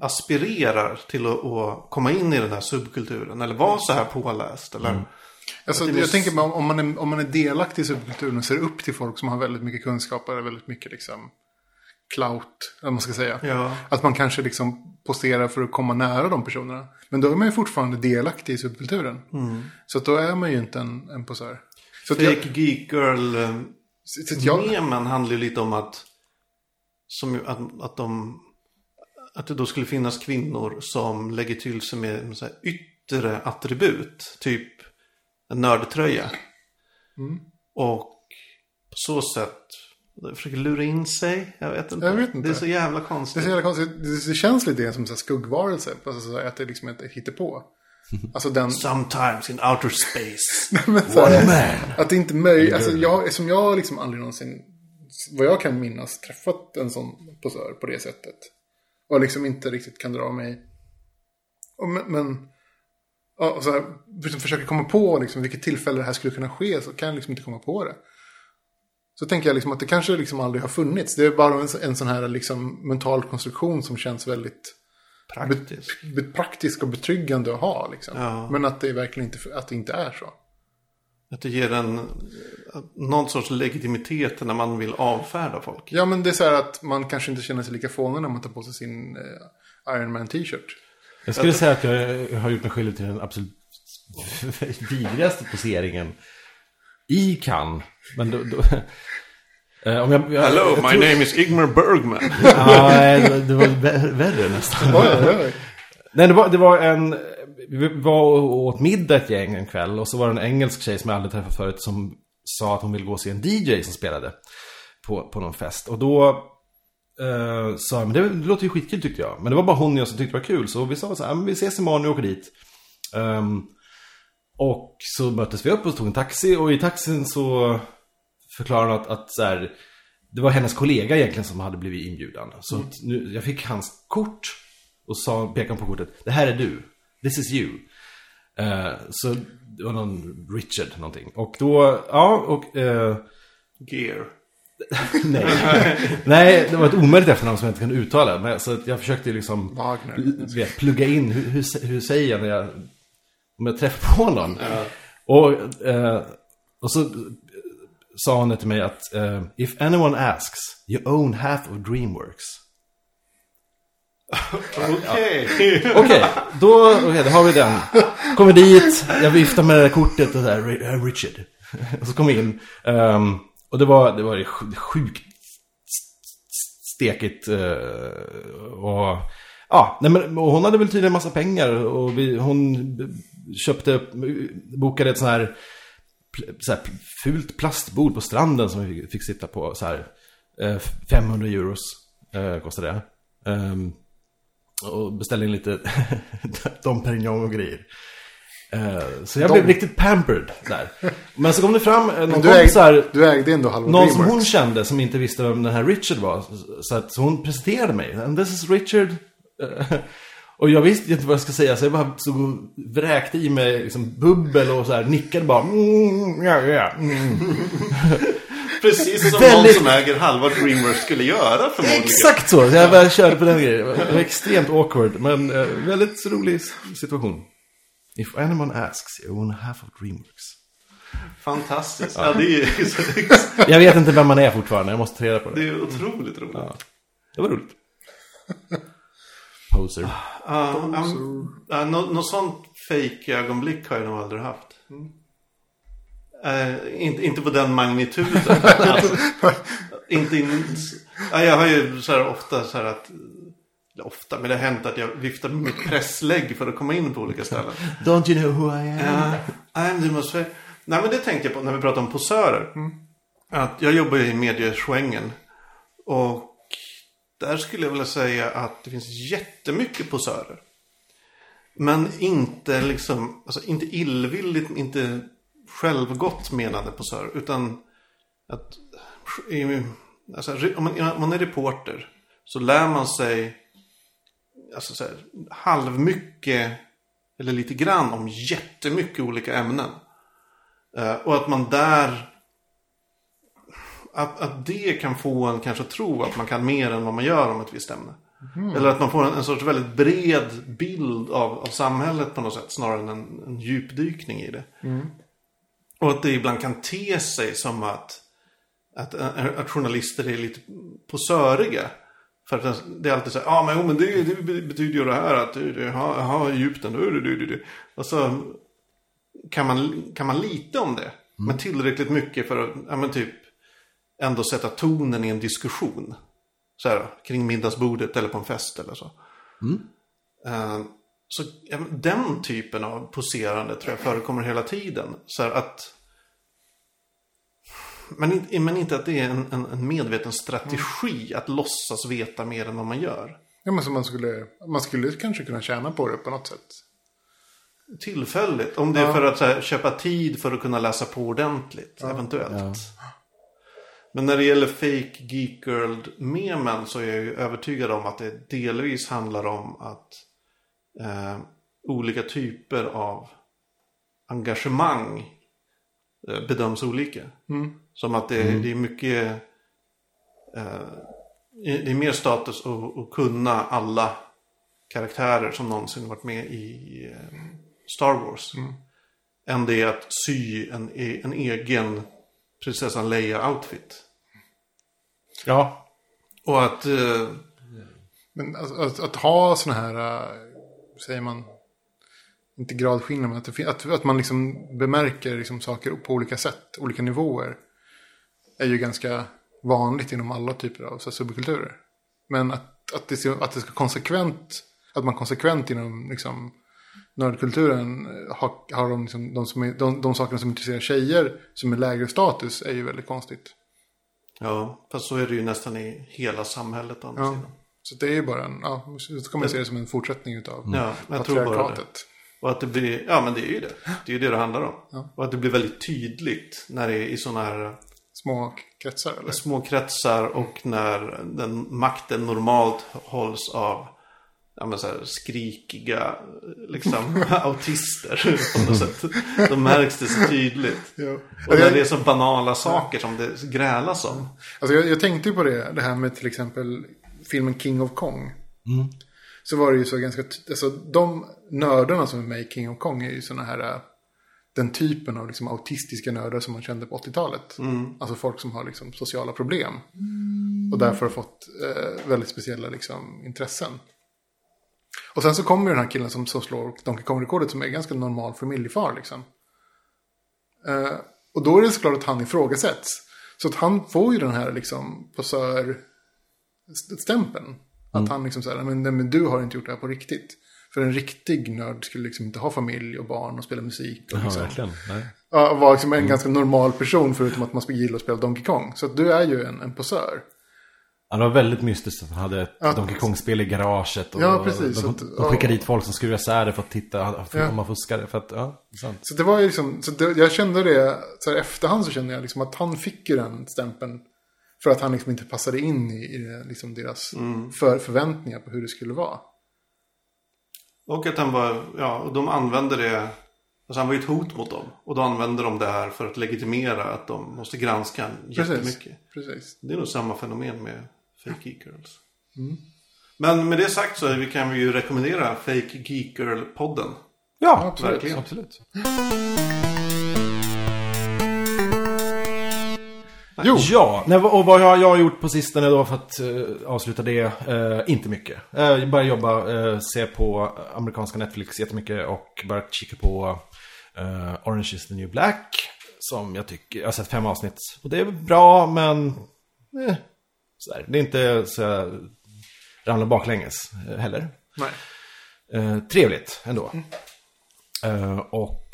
Aspirerar till att, att komma in i den här subkulturen. Eller vara så här påläst. Eller, Alltså, jag måste- tänker om- om man, är, om man är delaktig i subkulturen och ser upp till folk som har väldigt mycket kunskap eller väldigt mycket liksom clout, eller man ska säga. Ja. Att man kanske liksom posterar för att komma nära de personerna. Men då är man ju fortfarande delaktig i subkulturen. Så att då är man ju inte en, en posör. Så jag, Fake geek girl. eh, så jag, Memen handlar ju lite om att, som, att, att, de, att det då skulle finnas kvinnor som lägger till sig med med så yttre attribut. Typ en nördtröja. Mm. Och på så sätt försöker lura in sig. Jag vet inte. Jag vet inte. Det är så jävla det, är konstigt. så jävla konstigt. Det, känns lite som en skuggvarelse. Alltså, så att det liksom är ett hittepå. Alltså den... Sometimes in outer space. Men så här, Att det inte är möjligt. Alltså jag, som jag liksom aldrig någonsin, vad jag kan minnas, träffat en sån posör på det sättet. Och liksom inte riktigt kan dra mig. Men, men och så här, liksom försöker komma på liksom vilket tillfälle det här skulle kunna ske så kan jag liksom inte komma på det. Så tänker jag liksom att det kanske liksom aldrig har funnits. Det är bara en, en sån här liksom mental konstruktion som känns väldigt Praktiskt. be, praktisk och betryggande att ha. Liksom. Ja. Men att det verkligen inte, att det inte är så. Att det ger en någon sorts legitimitet när man vill avfärda folk. Ja, men det är så här att man kanske inte känner sig lika fånig när man tar på sig sin eh, Iron Man t-shirt. Jag skulle säga att jag har gjort mig skyldig till den absolut vidrigaste poseringen i Cannes. Men då... då eh, om jag, jag, Hello, jag my tror- name is Igmar Bergman. Ja, nej, det var vä- värre nästan. Oj, oj, oj. Nej, det var, det var en... Vi var och åt middag ett gäng en kväll och så var det en engelsk tjej som jag aldrig träffat förut som sa att hon ville gå och se en DJ som spelade på, på någon fest. Och då eh, sa men det, det låter ju skitkul tyckte jag. Men det var bara hon och jag som tyckte det var kul. Så vi sa så här, men vi ses imorgon och åker dit. Ehm, och så möttes vi upp och tog en taxi och i taxin så förklarade hon att, att så här, det var hennes kollega egentligen som hade blivit inbjudan. Så att nu, jag fick hans kort och sa, pekade på kortet, det här är du. This is you. Eh, så det var någon Richard någonting. Och då, ja, och... eh, Gear. nej. nej, det var ett omöjligt efternamn som jag inte kunde uttala. Men, så jag försökte liksom vet, plugga in, hur, hur, hur säger jag när jag, om jag träffar på någon. Och, eh, och så sa det till mig att eh, If anyone asks, you own half of Dreamworks. Okej. Okej, då, okay, då har vi den. Kommer dit, jag viftar med det där kortet och "Ri- eh, Richard. Och så kom in. Ehm, och det var, det var sjukt stekigt. Eh, och, ja, nej, men, och hon hade väl tydligen en massa pengar. Och vi, hon köpte, bokade ett sån här, så här fult plastbord på stranden som vi fick sitta på. Så här, eh, 500 euros eh, kostade det. Ehm, och beställde in lite Dom Perignon och grejer. Eh, Så jag blev riktigt pampered där. Men så kom det fram eh, någon Du kompis här, ägde, du ägde ändå halva någon som hon kände som inte visste vem den här Richard var. Så, att, så hon presenterade mig. And this is Richard. Eh, Och jag visste inte vad jag ska säga så jag bara stod och vräkte i mig liksom bubbel och så här nickade bara. Mm, ja, ja, mm. Precis som Väldigt- någon som äger halva Dreamworks skulle göra förmodligen. Exakt så! Jag bara körde på den grejen. Det var extremt awkward, men väldigt rolig situation. If anyone asks, you own half of Dreamworks. Fantastiskt. Ja, det är ju så, Jag vet inte vem man är fortfarande, jag måste ta reda på det det. är otroligt roligt. Ja. Det var roligt. Poser. Ja, um, ja, nå- något sånt fake-ögonblick har jag nog aldrig haft. Eh, inte, inte på den magnituden. alltså, inte in, ja, jag har ju så här ofta så här att ofta, men det har hänt att jag viftar med mitt presslägg för att komma in på olika ställen. Don't you know who I am? Ja, nej, du måste... Nej, men det tänkte jag på när vi pratade om posörer. Att jag jobbar ju i mediesvängen. Och där skulle jag vilja säga att det finns jättemycket posörer. Men inte liksom, alltså inte illvilligt, inte självgott menade posörer. Utan att, alltså, om man är reporter så lär man sig alltså så här, halvmycket eller lite grann om jättemycket olika ämnen. Eh, och att man där, att, att det kan få en kanske att tro att man kan mer än vad man gör om ett visst ämne. Eller att man får en, en sorts väldigt bred bild av, av samhället på något sätt snarare än en, en djupdykning i det. Och att det ibland kan te sig som att, att, att journalister är lite posöriga. För att det är alltid så här, ja men, jo, men det, det betyder ju det här att har Egypten, du, du, du. Och så kan man, kan man lite om det. Men tillräckligt mycket för att, ja men typ, ändå sätta tonen i en diskussion. Så här, kring middagsbordet eller på en fest eller så. Eh, så ja, men den typen av poserande tror jag förekommer hela tiden. Så här att men, inte- men inte att det är en, en, en medveten strategi att låtsas veta mer än vad man gör. Ja, men så man skulle, man skulle kanske kunna tjäna på det på något sätt. Tillfälligt. Om det är för att så här, köpa tid för att kunna läsa på ordentligt. Eventuellt. Men när det gäller fake geek girl-memen så är jag ju övertygad om att det delvis handlar om att eh, olika typer av engagemang eh, bedöms olika. Som att det, det är mycket eh, det är mer status att, att kunna alla karaktärer som någonsin varit med i eh, Star Wars. Än det är att sy en, e- en egen prinsessan Leia-outfit. Ja. Och att... Eh, Men att, att, att ha sådana här, äh, säger man, inte gradskillnad, men att, det, att, att man liksom bemärker liksom saker på olika sätt, olika nivåer. Är ju ganska vanligt inom alla typer av så här, subkulturer. Men att, att, det, ska- att det ska konsekvent, att man konsekvent inom liksom, nördkulturen eh, har, har de, liksom, de, som är, de, de sakerna som intresserar tjejer som är lägre status är ju väldigt konstigt. ja, fast så är det ju nästan i hela samhället å andra Ja. sidan. Så det är ju bara en, ja, så kan man se det som en fortsättning utav Ja, men jag tror bara det. Och att det blir, ja men det är ju det. Det är ju det det handlar om. Och att det blir väldigt tydligt när det är i sådana här Små kretsar eller? små kretsar och när den makten normalt hålls av ja, men så här, skrikiga liksom, autister på något sätt. Då märks det så tydligt. Ja. Och när det är så banala saker som det grälas om. Alltså jag, jag tänkte ju på det, det här med till exempel filmen King of Kong. Så var det ju så ganska, alltså de nördarna som är med i King of Kong är ju sådana här, äh, den typen av liksom autistiska nördar som man kände på 80-talet. Alltså folk som har liksom sociala problem. Och därför har fått eh, väldigt speciella liksom, intressen. Och sen så kommer den här killen som, som slår Donkey Kong-rekordet som är ganska normal familjefar liksom. Eh, och då är det såklart att han ifrågasätts. Så att han får ju den här liksom posör-stämpeln. Att han liksom säger, men, men du har inte gjort det här på riktigt. För en riktig nörd skulle liksom inte ha familj och barn och spela musik. Och Ja, liksom, verkligen. Nej. ja, vara liksom en ganska normal person förutom att man gillar att spela Donkey Kong. Så att du är ju en, en posör. Ja, det var väldigt mystiskt att han hade ett Ja. Donkey Kong-spel i garaget. Och Ja, precis. Att- de ja. skickade dit folk som skulle isär det för att titta Ja. om man fuskade. För att, ja, sant. Så det var ju liksom, så det, jag kände det, så här efterhand så kände jag liksom att han fick ju den stämpeln. För att han liksom inte passade in i, i liksom deras för, förväntningar på hur det skulle vara. Och att han var, ja, och de använde det, alltså han var ju ett hot mot dem. Och då använde de det här för att legitimera att de måste granska han jättemycket. Precis. Det är nog samma fenomen med Fake Geek Girls. Men med det sagt så vi kan vi ju rekommendera Fake Geek Girl-podden. Ja, absolut. Verkligen. absolut. Jo, Ja, och vad har jag gjort på sistone då för att eh, avsluta det? Eh, inte mycket. Uh, bara jobba, eh, se på amerikanska Netflix jättemycket och bara kika på eh, Orange is the new black. Som jag tycker, jag har sett fem avsnitt. Och det är bra, men... Eh, sådär. Det är inte så jag ramlar baklänges eh, heller. nej. Eh, trevligt ändå. Eh, och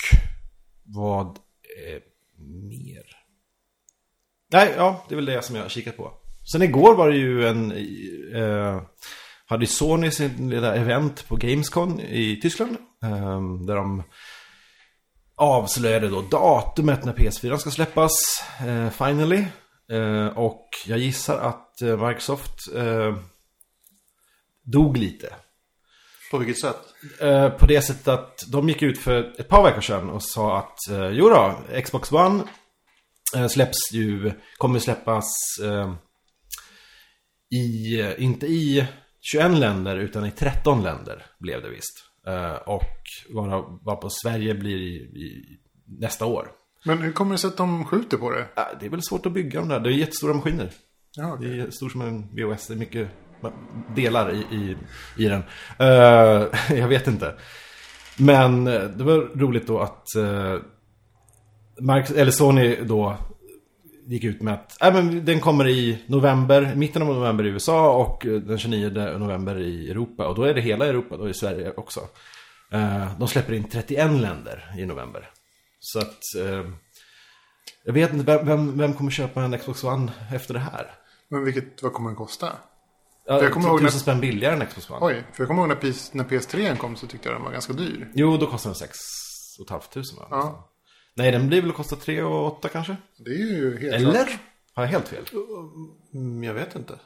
vad eh, mer? Nej, ja, det är väl det som jag har kikat på. Sen igår var det ju en... Eh, hade Sony sin lilla event på Gamescom i Tyskland. Eh, där de avslöjade då datumet när PS4 ska släppas. Eh, finally. Eh, och jag gissar att eh, Microsoft eh, dog lite. På vilket sätt? På det sättet att de gick ut för ett par veckor sedan och sa att eh, jo då, Xbox One släpps ju, kommer släppas eh, i, eh, inte i 21 länder utan i 13 länder blev det visst. Eh, och var på Sverige blir i, i nästa år. Men hur kommer det sig att de skjuter på det? Det är väl svårt att bygga de där, det är jättestora maskiner. Ja, Det är stor som en VHS, det är mycket delar i, i, i den. Eh, jag vet inte. Men eh, det var roligt då att uh, Mark, eller Sony då gick ut med att äh, men den kommer i november, mitten av november i USA och eh, den 29 november i Europa. Och då är det hela Europa, då är Sverige också. Eh, de släpper in 31 länder i november. Så att eh, jag vet inte, vem, vem, vem kommer köpa en Xbox One efter det här? Men vilket, vad kommer den kosta? Ja, jag kommer ihåg när- tusen spänn billigare än Xbox One. Oj, för jag kommer ihåg när, PS, när PS3 kom så tyckte jag den var ganska dyr. Jo, då kostar den 6 500 va? Ja. Nej, den blir väl att kosta 3 och 8 kanske? Det är ju helt Eller? klart. Har jag helt fel? Mm, jag vet inte.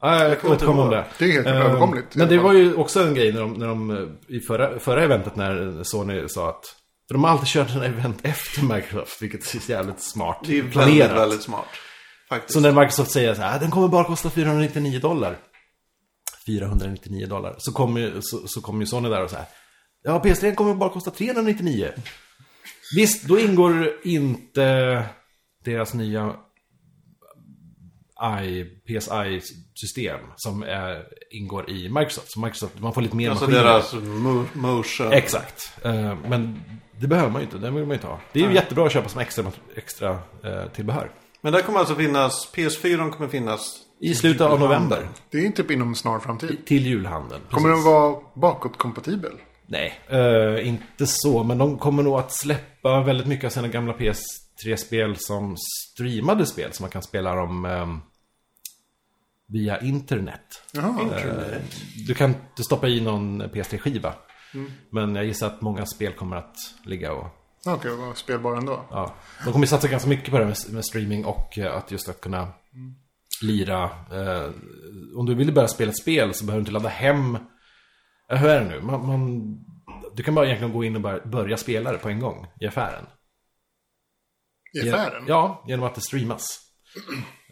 Ja, jag kommer återkommer om inte det. Det är helt Eh, överkomligt Men det var ju också en grej när de, när de i förra, förra eventet när Sony sa att för de har alltid kört sina event efter Microsoft, vilket är jävligt smart. Det är väldigt, planerat. väldigt smart. Faktiskt. Så när Microsoft säger så här, "Ah, den kommer bara kosta 499 dollar. 499 dollar. Så kommer ju, så, så kommer ju Sony där och så här, ja PS3 kommer bara kosta 399. Visst, då ingår inte deras nya I, PSI-system som är, ingår i Microsoft. Så Microsoft, man får lite mer Alltså maskiner. deras mo- motion. Exakt. Eh, men det behöver man ju inte, det vill man ju inte ha. Det är ju jättebra att köpa som extra, extra eh, tillbehör. Men där kommer alltså finnas, PS4 kommer finnas I slutet av november. Det är typ inom snar framtid. Till julhandeln. Kommer den vara bakåtkompatibel? Nej, eh, inte så. Men de kommer nog att släppa väldigt mycket av sina gamla PS3-spel som streamade spel. Så man kan spela dem ehm, via internet. Jaha. Eh, du kan inte stoppa i någon PS3-skiva. Men jag gissar att många spel kommer att ligga och... Okej, okay, spelbar ändå. Ja, de kommer satsa ganska mycket på det här med, med streaming och eh, att just att kunna lira. Eh, om du vill börja spela ett spel så behöver du inte ladda hem. Hur är det nu? Man, man, du kan bara egentligen gå in och bara börja spela det på en gång i affären. I affären? Ja, genom att det streamas.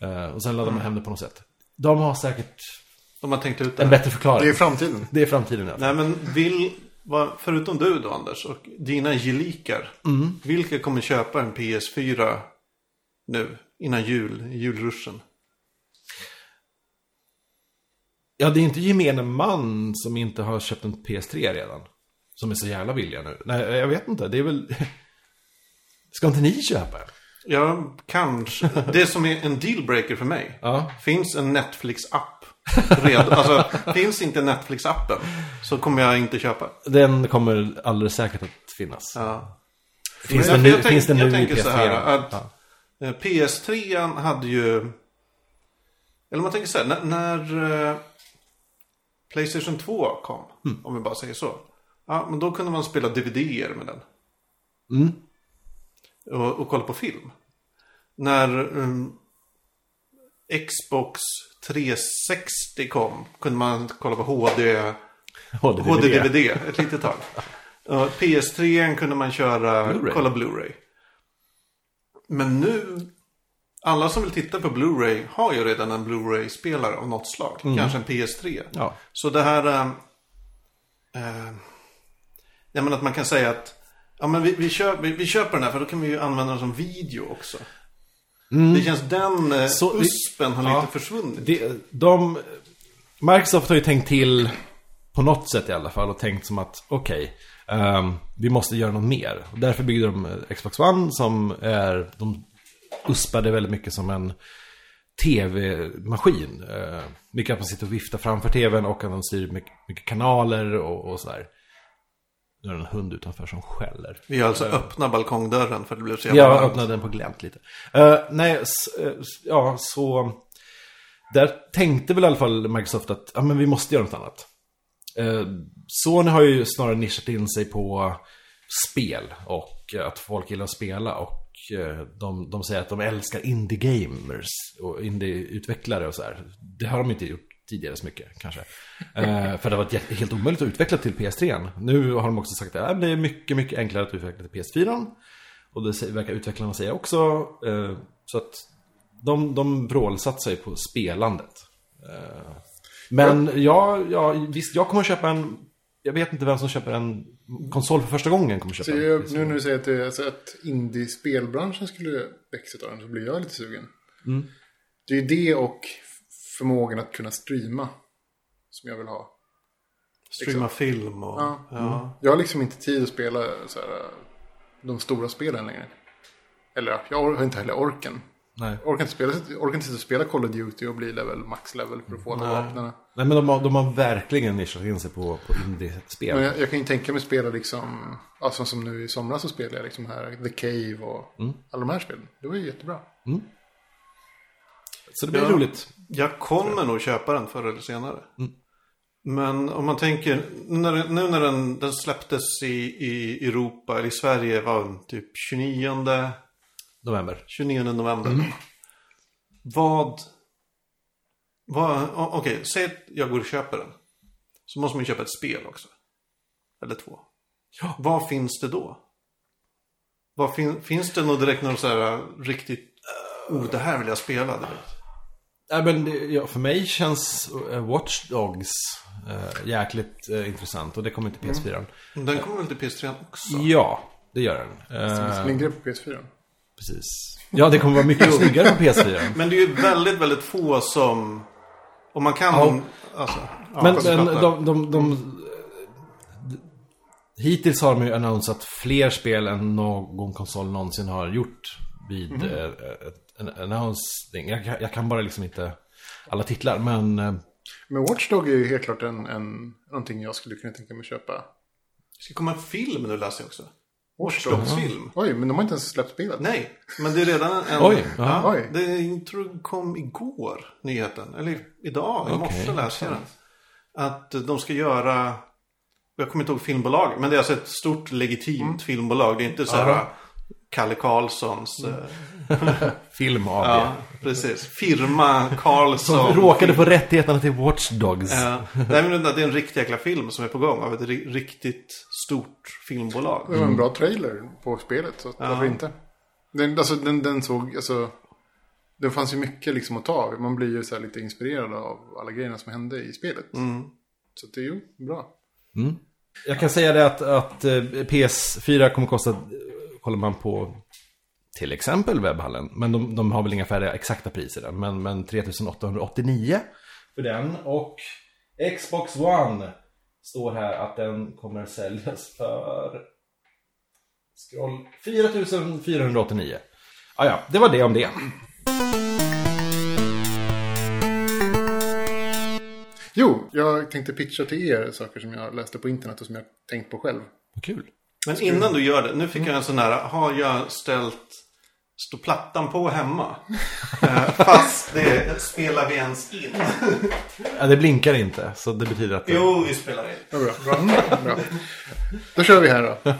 Eh, och sen laddar man hem det på något sätt. De har säkert De har tänkt ut det. en bättre förklaring. Det är framtiden. Det är framtiden. Ja. Nej men vill, förutom du då Anders och dina gelikar. Vilka kommer köpa en PS4 nu innan jul, i julruschen? Ja, det är inte gemene man som inte har köpt en PS3 redan. Som är så jävla villiga nu. Nej, jag vet inte. Det är väl... Ska inte ni köpa en? Ja, kanske. Det som är en dealbreaker för mig. Ja. Finns en Netflix-app redan? alltså, finns inte Netflix-appen så kommer jag inte köpa. Den kommer alldeles säkert att finnas. Ja. Finns, Jag- den nu, jag tänk- finns den jag nu i tänker PS3? så här, att- ja. Eh, PS3 hade ju Eller man tänker så här, när, när eh, Playstation 2 kom, om vi bara säger så. Ja, men då kunde man spela DVD-er med den. Mm. Och, och kolla på film. När um, Xbox 360 kom kunde man kolla på HD, HD-DVD. HD-DVD ett litet tag. Och PS3 kunde man köra, Blu-ray. kolla Blu-ray. Men nu, alla som vill titta på Blu-ray har ju redan en Blu-ray-spelare av något slag. Kanske en PS3. Ja. Så det här... Äh, jag menar att man kan säga att ja, men vi, vi, köper, vi, vi köper den här för då kan vi ju använda den som video också. Det känns den äh, Så uspen har ja. lite försvunnit. Det, de, Microsoft har ju tänkt till på något sätt i alla fall och tänkt som att okej, ehm, vi måste göra något mer. Därför byggde de eh, Xbox One som är, de uspade väldigt mycket som en tv-maskin. Uh, mycket att man sitter och viftar framför tvn och att de styr mycket, mycket kanaler och, och sådär. Nu är det en hund utanför som skäller. Vi alltså öppnar balkongdörren för det blev så jävla Jag öppnade den på glänt lite. Eh, nej, eh, ja, så... Där tänkte väl i alla fall Microsoft att ja, men vi måste göra något annat. Uh, Sony har ju snarare nischat in sig på spel och eh, att folk gillar att spela. Och eh, de, de säger att de älskar indie-gamers och indie-utvecklare och så här. Det har de inte gjort tidigare så mycket kanske. Eh, för det har varit jätte- helt omöjligt att utveckla till PS3. Nu har de också sagt att ja, det är mycket, mycket enklare att utveckla till PS4. Och det verkar utvecklarna säga också. Eh, så att de, de vrålsatsar ju på spelandet. Eh, men ja, ja, visst, jag kommer att köpa en... Jag vet inte vem som köper en konsol för första gången kommer köpa jag, en. nu när du säger att, det, alltså att indie-spelbranschen skulle växa av den så blir jag lite sugen. Mm. Det är ju det och förmågan att kunna streama som jag vill ha. Streama film och... Ja. Ja. Jag har liksom inte tid att spela så här, de stora spelen längre. Eller ja, jag har inte heller orken. Nej. Jag orkar inte, spela, jag orkar inte spela Call of Duty och bli level, max level för att få alla vapnen. Nej, men de har, de har verkligen nischat in sig på, på indie-spel. Men jag, jag kan ju tänka mig spela liksom, alltså som nu i somras så spelade jag liksom här The Cave och Mm. alla de här spelen. Det var ju jättebra. Så det blir Ja. roligt. Jag kommer nog köpa den förr eller senare. Mm. Men om man tänker, när, nu när den, den släpptes i, i Europa, eller i Sverige, var den typ 29, November. 29 november. Mm. Vad, vad okej, säg att jag går och köper den. Så måste man ju köpa ett spel också. Eller två. Ja. Vad finns det då? Vad fin, finns det nog direkt något så här uh, riktigt, oh det här vill jag spela direkt. Ja, men det, ja, för mig känns eh, Watch Dogs eh, jäkligt eh, intressant. Och det kommer till PS4. Den kommer väl till PS3 också? Ja, det gör den. Eh, Slängde det på PS4. Precis. Ja, det kommer vara mycket snyggare på PS4. Men det är ju väldigt, väldigt få som... Om man kan... Ja. Alltså, ja, Men, men de, de, de, Hittills har de ju annonsat fler spel än någon konsol någonsin har gjort vid Mhm. eh, ett, en annonsning. Jag, kan- jag kan bara liksom inte alla titlar, men... eh, Men Watchdog är ju helt klart en, en, någonting jag skulle kunna tänka mig köpa. Det ska komma en film nu läser jag också. Watch Watch Dogs film. Oj, men de har inte ens släppt spelet. Nej, men det är redan en... Oj, ja. Oj. Det tror kom igår, nyheten. Eller idag, i morse läste jag den. Att de ska göra... Jag kommer inte ihåg filmbolag, men det är alltså ett stort legitimt filmbolag. Det är inte så här. Kalle Karlssons... eh, Film AB. Ja, precis. Firma Karlsson. Som råkade få rättigheterna till Watch Dogs. Ja. Nej, men det är en riktig jäkla film som är på gång av ett ri- riktigt stort filmbolag. Det var en bra trailer på spelet, så varför inte? Den, alltså, den, den såg, alltså... Det fanns ju mycket liksom att ta av. Man blir ju så här lite inspirerad av alla grejerna som hände i spelet. Så det är ju bra. Jag kan säga det att, att eh, PS4 kommer kosta, kollar man på till exempel webbhallen, men de, de har väl inga färdiga exakta priser än, men, men 3889 för den. Och Xbox One står här att den kommer säljas för scroll 4489. Ah, ja, det var det om det. Jo, jag tänkte pitcha till er saker som jag läste på internet och som jag tänkt på själv. Vad kul. Men innan du gör det, nu fick jag en sån här, har jag ställt står plattan på hemma. Eh, Fast det spelar vi ens in. Ja, det blinkar inte, så det betyder att... det- Jo, vi spelar in. Ja, bra. Bra. Mm, bra. Då kör vi här då.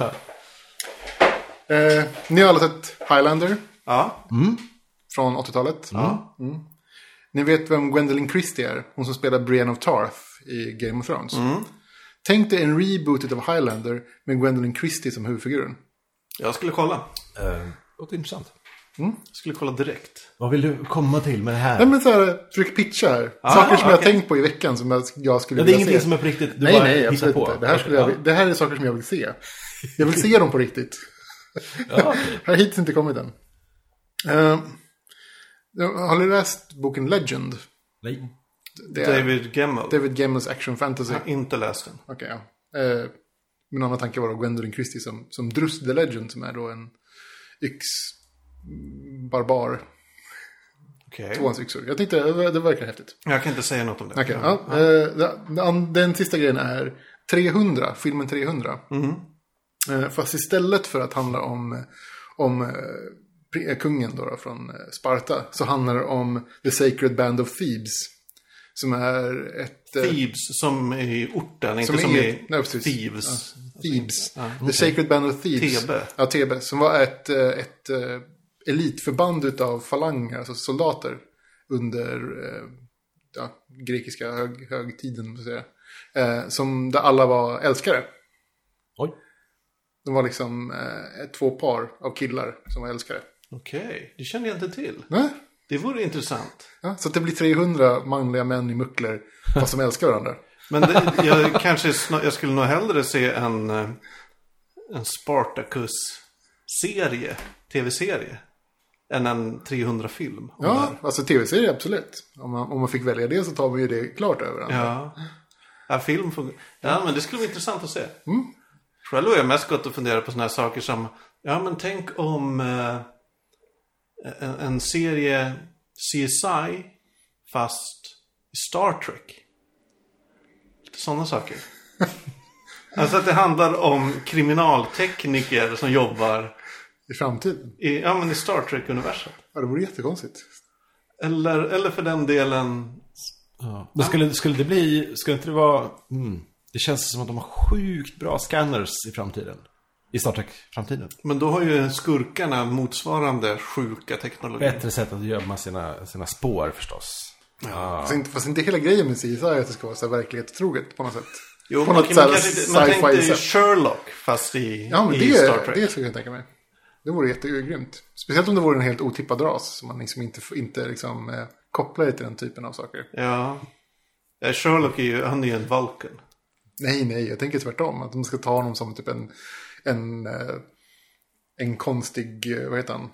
Eh, ni har alla sett Highlander Ja. från 80-talet. Mm. Ni vet vem Gwendolyn Christie är? Hon som spelar Brienne of Tarth i Game of Thrones. Tänk dig en reboot av Highlander med Gwendolyn Christie som huvudfiguren. Jag skulle kolla. Eh, låter intressant. Jag skulle kolla direkt. Vad vill du komma till med det här? Nej men så här, försök pitcha här. Ah, saker som jag har tänkt på i veckan som jag, jag skulle Ja, det är vilja ingenting se. som är på riktigt. Du nej, bara nej, absolut på. inte. Det här, skulle jag, det här är saker som jag vill se. Jag vill se dem på riktigt. Ja, har hittills inte kommit än. Uh, har ni läst boken Legend? Nej. Det är David Gemmell. David Gemmels action fantasy. Jag har inte läst den. Okej, ja. Eh, min andra tanke var då Gwendolyn Christie som, som Drust the Legend som är då en yx-barbar. Okej. Tvåans yxor. Jag tyckte det, verkar häftigt. Jag kan inte säga något om det. Okej, ja. Eh, den- den, sista grejen är 300, filmen 300. Eh, fast istället för att handla om, om eh, kungen då, då från Sparta så handlar det om The Sacred Band of Thebes. Som är ett... Thebes som i orten, inte Som som, är- i nej, precis. Thieves. Thebes. Ja, The Sacred Band of Thebes. Thebe. Ja, Thebe. Som var ett, ett elitförband utav falanger, alltså soldater. Under eh, ja, grekiska hög, högtiden, jag säga. Eh, som där alla var älskare. Oj. De var liksom eh, två par av killar som var älskare. Okej, det känner jag inte till. Nej? Det vore intressant. Ja, så det blir 300 manliga män i muckler, fast de älskar varandra. Men det, jag, kanske jag skulle nog hellre se en, eh, en Spartacus-serie, tv-serie, än en 300-film. Ja, alltså tv-serie absolut. Om man, om man fick välja det så tar vi ju det klart över andra. Ja. ja, film får... Ja, men det skulle vara intressant att se. Själv har jag mest gått och funderat på sådana här saker som, ja men tänk om eh, en, en serie CSI fast Star Trek. Lite sådana saker. alltså att det handlar om kriminaltekniker som jobbar I framtiden. i, ja, men i Star Trek-universum. Ja, det vore jättekonstigt. Eller, eller för den delen Ja. Men skulle, skulle det bli, skulle inte det vara, mm, det känns som att de har sjukt bra scanners i framtiden. I Star Trek-framtiden. Men då har ju skurkarna motsvarande sjuka teknologi. Bättre sätt att gömma sina, sina spår förstås. Ja. Fast, inte, fast inte hela grejen med CSI är att det ska vara så här verklighetstroget på något sätt. Jo, på man, något man, man sci-fi tänkte. Sherlock fast i, Ja, men i det, Star Trek. det skulle jag tänka mig. Det vore jättegrymt. Speciellt om det vore en helt otippad ras. Som man liksom inte, inte liksom, eh, kopplar det till den typen av saker. Ja. ja. Sherlock är ju, han är ju en Vulcan. Nej, nej, jag tänker tvärtom. Att de ska ta honom som typ en, en, eh, en konstig, eh, vad heter han?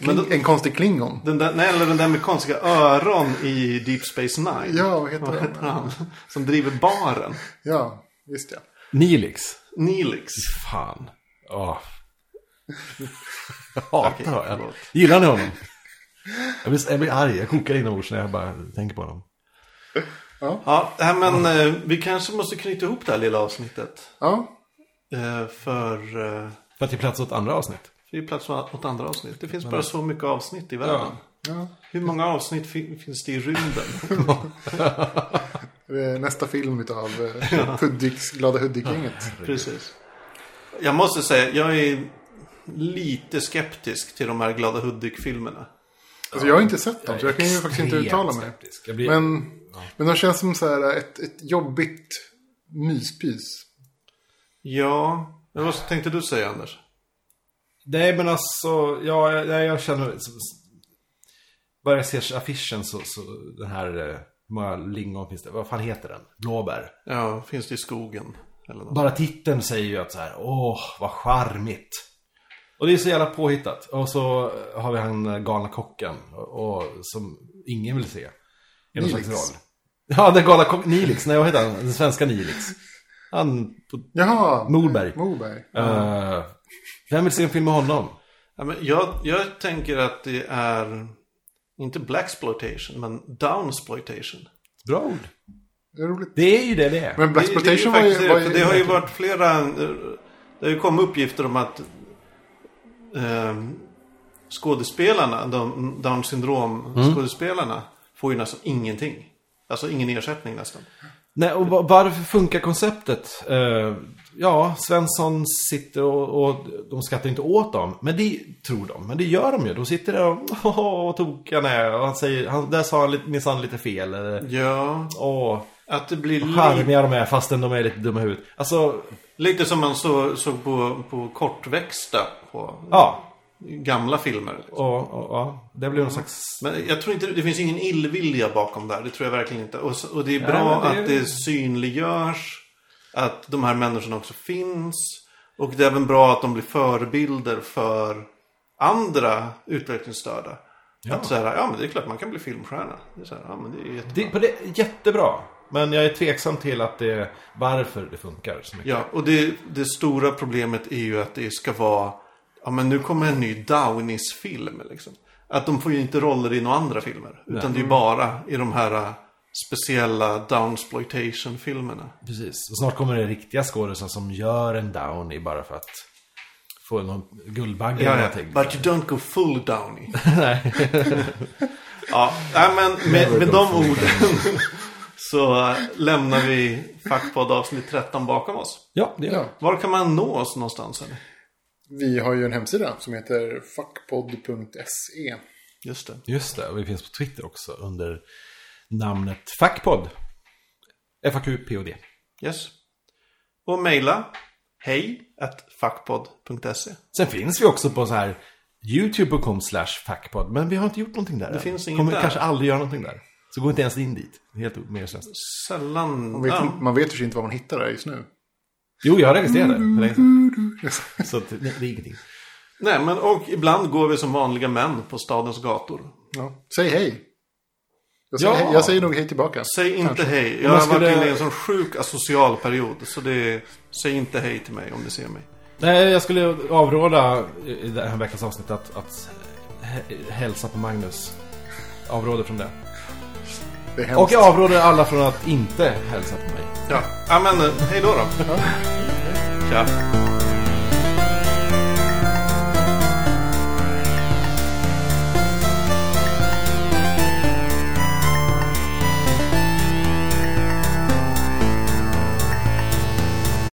Men Kling, då- en konstig klingon. Den där, nej, eller den där med konstiga öron i Deep Space Nine. Ja, vad heter Vad heter han? han? Som driver baren. Ja, just ja. Nilix. Neelix. Fan. Åh. Hatar Okej, honom. Gillar ni honom? Jag blir, jag blir arg. Jag kokar inombords när jag bara tänker på honom. Ja, nej, men eh, vi kanske måste knyta ihop det här lilla avsnittet. Ja, Eh, för eh, För att ge plats åt andra avsnitt. det är plats åt andra avsnitt. Det finns bara så mycket avsnitt i världen. ja. Hur många avsnitt fi- finns det i rymden? Det är nästa film utav eh, Hudiks, Glada Hudik-gänget. Precis. Jag måste säga, jag är lite skeptisk till de här Glada Hudik-filmerna. Alltså jag har inte sett dem, så jag kan ju faktiskt inte uttala mig. blir... Men, men de känns som så här ett, ett jobbigt myspys. Ja, men vad tänkte du säga Anders? Nej men alltså, ja, jag, jag känner... Bara jag ser affischen så, så den här, eh, hur många lingon finns det? Vad fan heter den? Blåbär. Ja, finns det i skogen? Eller något? Bara titeln säger ju att så här, åh, vad charmigt. Och det är så jävla påhittat. Och så har vi han eh, galna kocken. Och, och som ingen vill se. I någon slags roll. Ja, den galna kocken, Nilix. Nej, vad heter han? Den svenska Nilix. Han på Jaha, Morberg. Morberg. Eh, vem vill se en film med honom? Ja, men jag, jag tänker att det är inte blaxploitation, men downsploitation. Bra ord. Det är roligt. Det är ju det det är. Men Det, det, är ju Blaxploitation var ju... faktiskt Var det, ju för det har ju varit flera... Det har ju kommit uppgifter om att... ehm, skådespelarna, de Down syndrom Mm. skådespelarna får ju nästan ingenting. Alltså ingen ersättning nästan. Nej, och va- varför funkar konceptet? Eh, ja, Svensson sitter och, och de skrattar inte åt dem. Men det tror de. Men det gör de ju. De sitter där och åh, vad tokig han är. Och han säger, han, där sa han minsann lite fel. Eller, Ja, åh, att det blir vad charmiga de är fastän de är lite dumma i huvudet. Alltså, lite som man så, såg på, på kortväxta på ja. gamla filmer. Liksom. Och, och, ja, det blir någon slags... Men jag tror inte, det finns ingen illvilja bakom där. Det tror jag verkligen inte. Och, så- och det är Nej, bra men det- att det synliggörs. Att de här människorna också finns. Och det är även bra att de blir förebilder för andra utvecklingsstörda. Att så här, ja men det är klart man kan bli filmstjärna. Det är så här, ja men det är jättebra. Det, på det, jättebra. Men jag är tveksam till att det, varför det funkar så mycket. Ja, och det, det stora problemet är ju att det ska vara, ja men nu kommer en ny Downies-film liksom. Att de får ju inte roller i några andra filmer. Utan det är ju bara i de här äh, speciella Downsploitation-filmerna. Precis. Och snart kommer det riktiga skådespelare som gör en Downey bara för att få någon guldbagge eller Ja, ja. någonting. But you don't go full Downey. Nej. ja, nej, men med, med de orden så lämnar vi Fackpodd avsnitt 13 bakom oss. Ja, det gör jag. Var kan man nå oss någonstans? Eller? Vi har ju en hemsida som heter fuckpod.se. Just det. Just det, och vi finns på Twitter också under namnet Fackpodd. FAQPOD. Yes. Och mejla hej at fackpodd.se. Sen finns vi också på så här youtube.com slash fackpodd. Men vi har inte gjort någonting där Det än. finns inget Kommer där. kanske aldrig göra någonting där. Så gå inte ens in dit. Helt meningslöst. Sällan. Man vet, ja. inte- man vet ju inte vad man hittar där just nu. Jo, jag har registrerat det. Så att, det, det är ingenting. Nej, men och ibland går vi som vanliga män på stadens gator. Ja. Säg hej. Jag säger, Ja. hej. jag säger nog hej tillbaka. Säg inte Kanske. hej. Jag har skulle- varit inne i en sån sjuk asocial period. Så det säg inte hej till mig om du ser mig. Nej, jag skulle avråda i det här veckans avsnitt att, att hä- hälsa på Magnus. Avråder från det. Det är hemskt. Och jag avråder alla från att inte hälsa på mig. Ja, ja men hej då då. Tja.